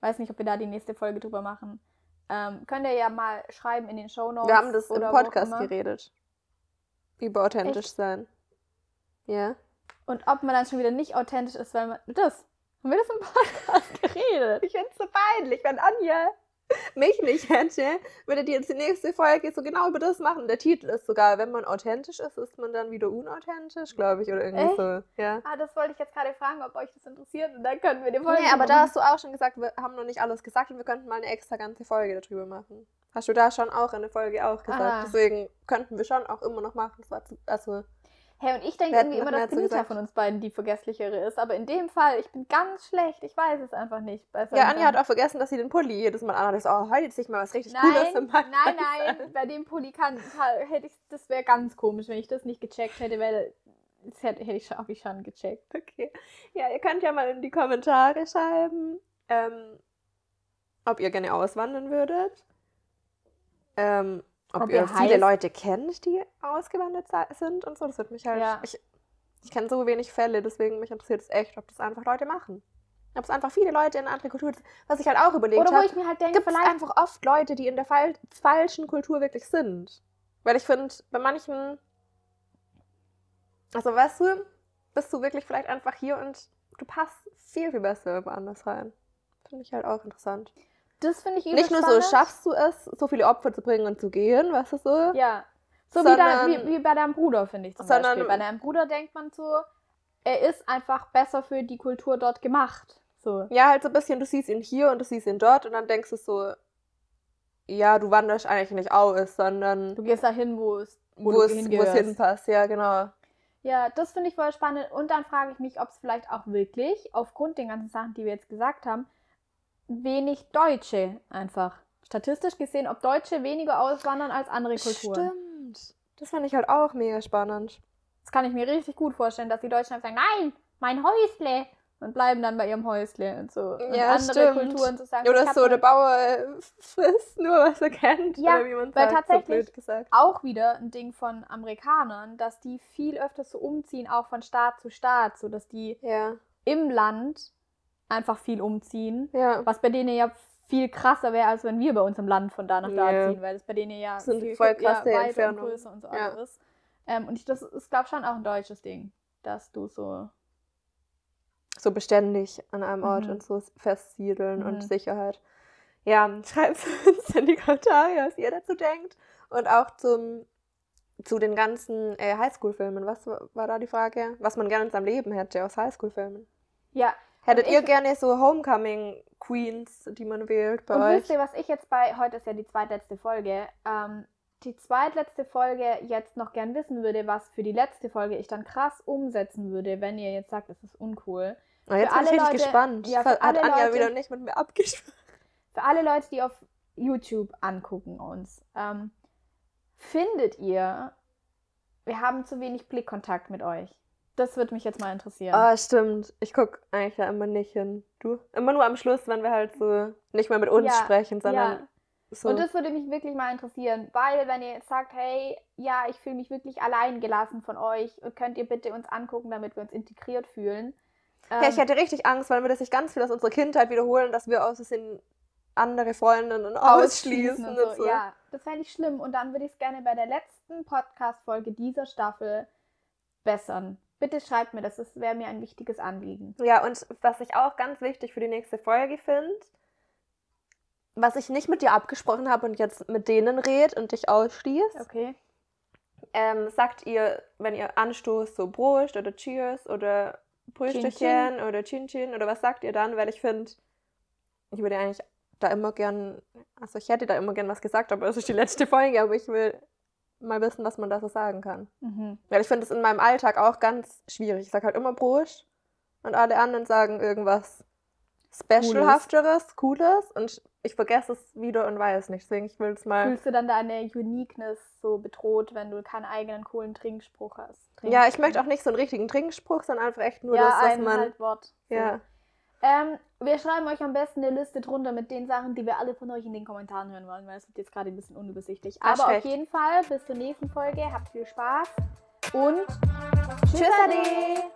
Weiß nicht, ob wir da die nächste Folge drüber machen. Ähm, könnt ihr ja mal schreiben in den Show Notes. Wir haben das im Podcast geredet. Über authentisch Echt? sein. Ja. Und ob man dann schon wieder nicht authentisch ist, weil man. Das. Haben wir das im Podcast geredet? Ich finde es so peinlich, wenn Anja mich nicht hätte, würde die jetzt die nächste Folge so genau über das machen. Der Titel ist sogar, wenn man authentisch ist, ist man dann wieder unauthentisch, glaube ich, oder irgendwie Echt? so. Ja. Ah, das wollte ich jetzt gerade fragen, ob euch das interessiert und dann können wir die Folge. Nee, aber da hast du auch schon gesagt, wir haben noch nicht alles gesagt und wir könnten mal eine extra ganze Folge darüber machen. Hast du da schon auch in der Folge auch gesagt. Ah. Deswegen könnten wir schon auch immer noch machen. Also, Hey, und ich denke irgendwie immer, dass Benita gesagt. von uns beiden die vergesslichere ist. Aber in dem Fall, ich bin ganz schlecht. Ich weiß es einfach nicht. Ja, Anja hat auch vergessen, dass sie den Pulli jedes Mal anhat. Ich oh, heute jetzt sich mal was richtig Nein, Cooles im nein, nein, bei dem Pulli kann, hätte ich, das wäre ganz komisch, wenn ich das nicht gecheckt hätte, weil Das hätte, hätte ich schon, hab ich schon gecheckt. Okay. Ja, ihr könnt ja mal in die Kommentare schreiben, ähm, ob ihr gerne auswandern würdet. Ähm, ob, Ob ihr viele Leute kennt, die ausgewandert sind und so. Das würde mich halt. Ja. Ich, ich kenne so wenig Fälle, deswegen mich interessiert es echt, ob das einfach Leute machen. Ob es einfach viele Leute in andere Kultur. Was ich halt auch überlegt Oder wo habe. ich mir halt denke, vielleicht. einfach oft Leute, die in der fal falschen Kultur wirklich sind. Weil ich finde, bei manchen, also weißt du, bist du wirklich vielleicht einfach hier und du passt viel, viel besser woanders rein. Finde ich halt auch interessant. Das finde ich Nicht nur so überspannend. schaffst du es, so viele Opfer zu bringen und zu gehen, weißt du so? Ja. So wie, da, Sondern- wie, wie bei deinem Bruder, finde ich zum Sondern- Beispiel. Bei deinem Bruder denkt man so, er ist einfach besser für die Kultur dort gemacht. So. Ja, halt so ein bisschen, du siehst ihn hier und du siehst ihn dort und dann denkst du so, ja, du wanderst eigentlich nicht aus, sondern Du gehst dahin, wo es, wo, du es, wo es hinpasst, ja, genau. Ja, das finde ich voll spannend. Und dann frage ich mich, ob es vielleicht auch wirklich, aufgrund den ganzen Sachen, die wir jetzt gesagt haben, wenig Deutsche einfach. Statistisch gesehen, ob Deutsche weniger auswandern als andere Kulturen. Stimmt. Das fand ich halt auch mega spannend. Das kann ich mir richtig gut vorstellen, dass die Deutschen einfach sagen, nein, mein Häusle. Und bleiben dann bei ihrem Häusle und so. Und Ja, andere stimmt. Kulturen zu sagen, Oder so, der Bauer frisst nur, was er kennt. Ja, oder wie man weil sagt, tatsächlich- so gesagt. auch wieder ein Ding von Amerikanern, dass die viel öfter so umziehen, auch von Staat zu Staat, so dass die Ja, im Land einfach viel umziehen. ja. Was bei denen ja viel krasser wäre, als wenn wir bei uns im Land von da nach da Ja. ziehen, weil das bei denen ja Das sind viel voll ja, krasse weiter und größer und so Ja. alles. Ähm, und ich, das ist, glaube ich, schon auch ein deutsches Ding, dass du so. So beständig an einem Ort Mhm. und so festsiedeln Mhm. und Sicherheit. Ja, schreibt uns in die Kommentare, was ihr dazu denkt. Und auch zum, zu den ganzen äh, Highschool-Filmen. Was wa- war da die Frage? Was man gerne in seinem Leben hätte aus Highschool-Filmen. Ja, Hättet Und ihr ich- gerne so Homecoming-Queens, die man wählt bei und euch? wisst ihr, was ich jetzt bei, heute ist ja die zweitletzte Folge, ähm, die zweitletzte Folge jetzt noch gern wissen würde, was für die letzte Folge ich dann krass umsetzen würde, wenn ihr jetzt sagt, es ist uncool. Oh, jetzt Für bin ich richtig Leute- gespannt. ja, hat alle Anja Leute- wieder nicht mit mir abgesprochen. Für alle Leute, die auf YouTube angucken uns, ähm, findet ihr, wir haben zu wenig Blickkontakt mit euch. Das würde mich jetzt mal interessieren. Ah, stimmt. Ich gucke eigentlich da immer nicht hin. Du? Immer nur am Schluss, wenn wir halt so nicht mehr mit uns Ja, sprechen, sondern ja. so. Und das würde mich wirklich mal interessieren, weil wenn ihr jetzt sagt, hey, ja, ich fühle mich wirklich allein gelassen von euch, könnt ihr bitte uns angucken, damit wir uns integriert fühlen. ja, ich Ähm, hätte richtig Angst, weil wir das sich ganz viel aus unserer Kindheit wiederholen, dass wir aus Versehen andere Freundinnen ausschließen und so. Ja, das fände ich schlimm. Und dann würde ich es gerne bei der letzten Podcast-Folge dieser Staffel bessern. Bitte schreibt mir das, das wäre mir ein wichtiges Anliegen. Ja, und was ich auch ganz wichtig für die nächste Folge finde, was ich nicht mit dir abgesprochen habe und jetzt mit denen red und dich ausschließe, Okay. ähm, sagt ihr, wenn ihr anstoßt, so Prost oder Cheers oder Brüsterchen oder Chin Chin oder was sagt ihr dann? Weil ich finde, ich würde eigentlich da immer gern, also ich hätte da immer gern was gesagt, aber es ist die letzte Folge, aber ich will mal wissen, was man da so sagen kann. Mhm. Weil ich finde es in meinem Alltag auch ganz schwierig. Ich sage halt immer Prost und alle anderen sagen irgendwas Specialhafteres, Cooles und ich vergesse es wieder und weiß nicht. Deswegen, ich will es mal. Fühlst du dann deine Uniqueness so bedroht, wenn du keinen eigenen coolen Trinkspruch hast? Ja, ich möchte auch nicht so einen richtigen Trinkspruch, sondern einfach echt nur ja, das, was ein man. Haltwort. So. Ja. Ähm, wir schreiben euch am besten eine Liste drunter mit den Sachen, die wir alle von euch in den Kommentaren hören wollen, weil es wird jetzt gerade ein bisschen unübersichtlich. Hast Aber auf recht. jeden Fall, bis zur nächsten Folge. Habt viel Spaß und Tschüss! Ade.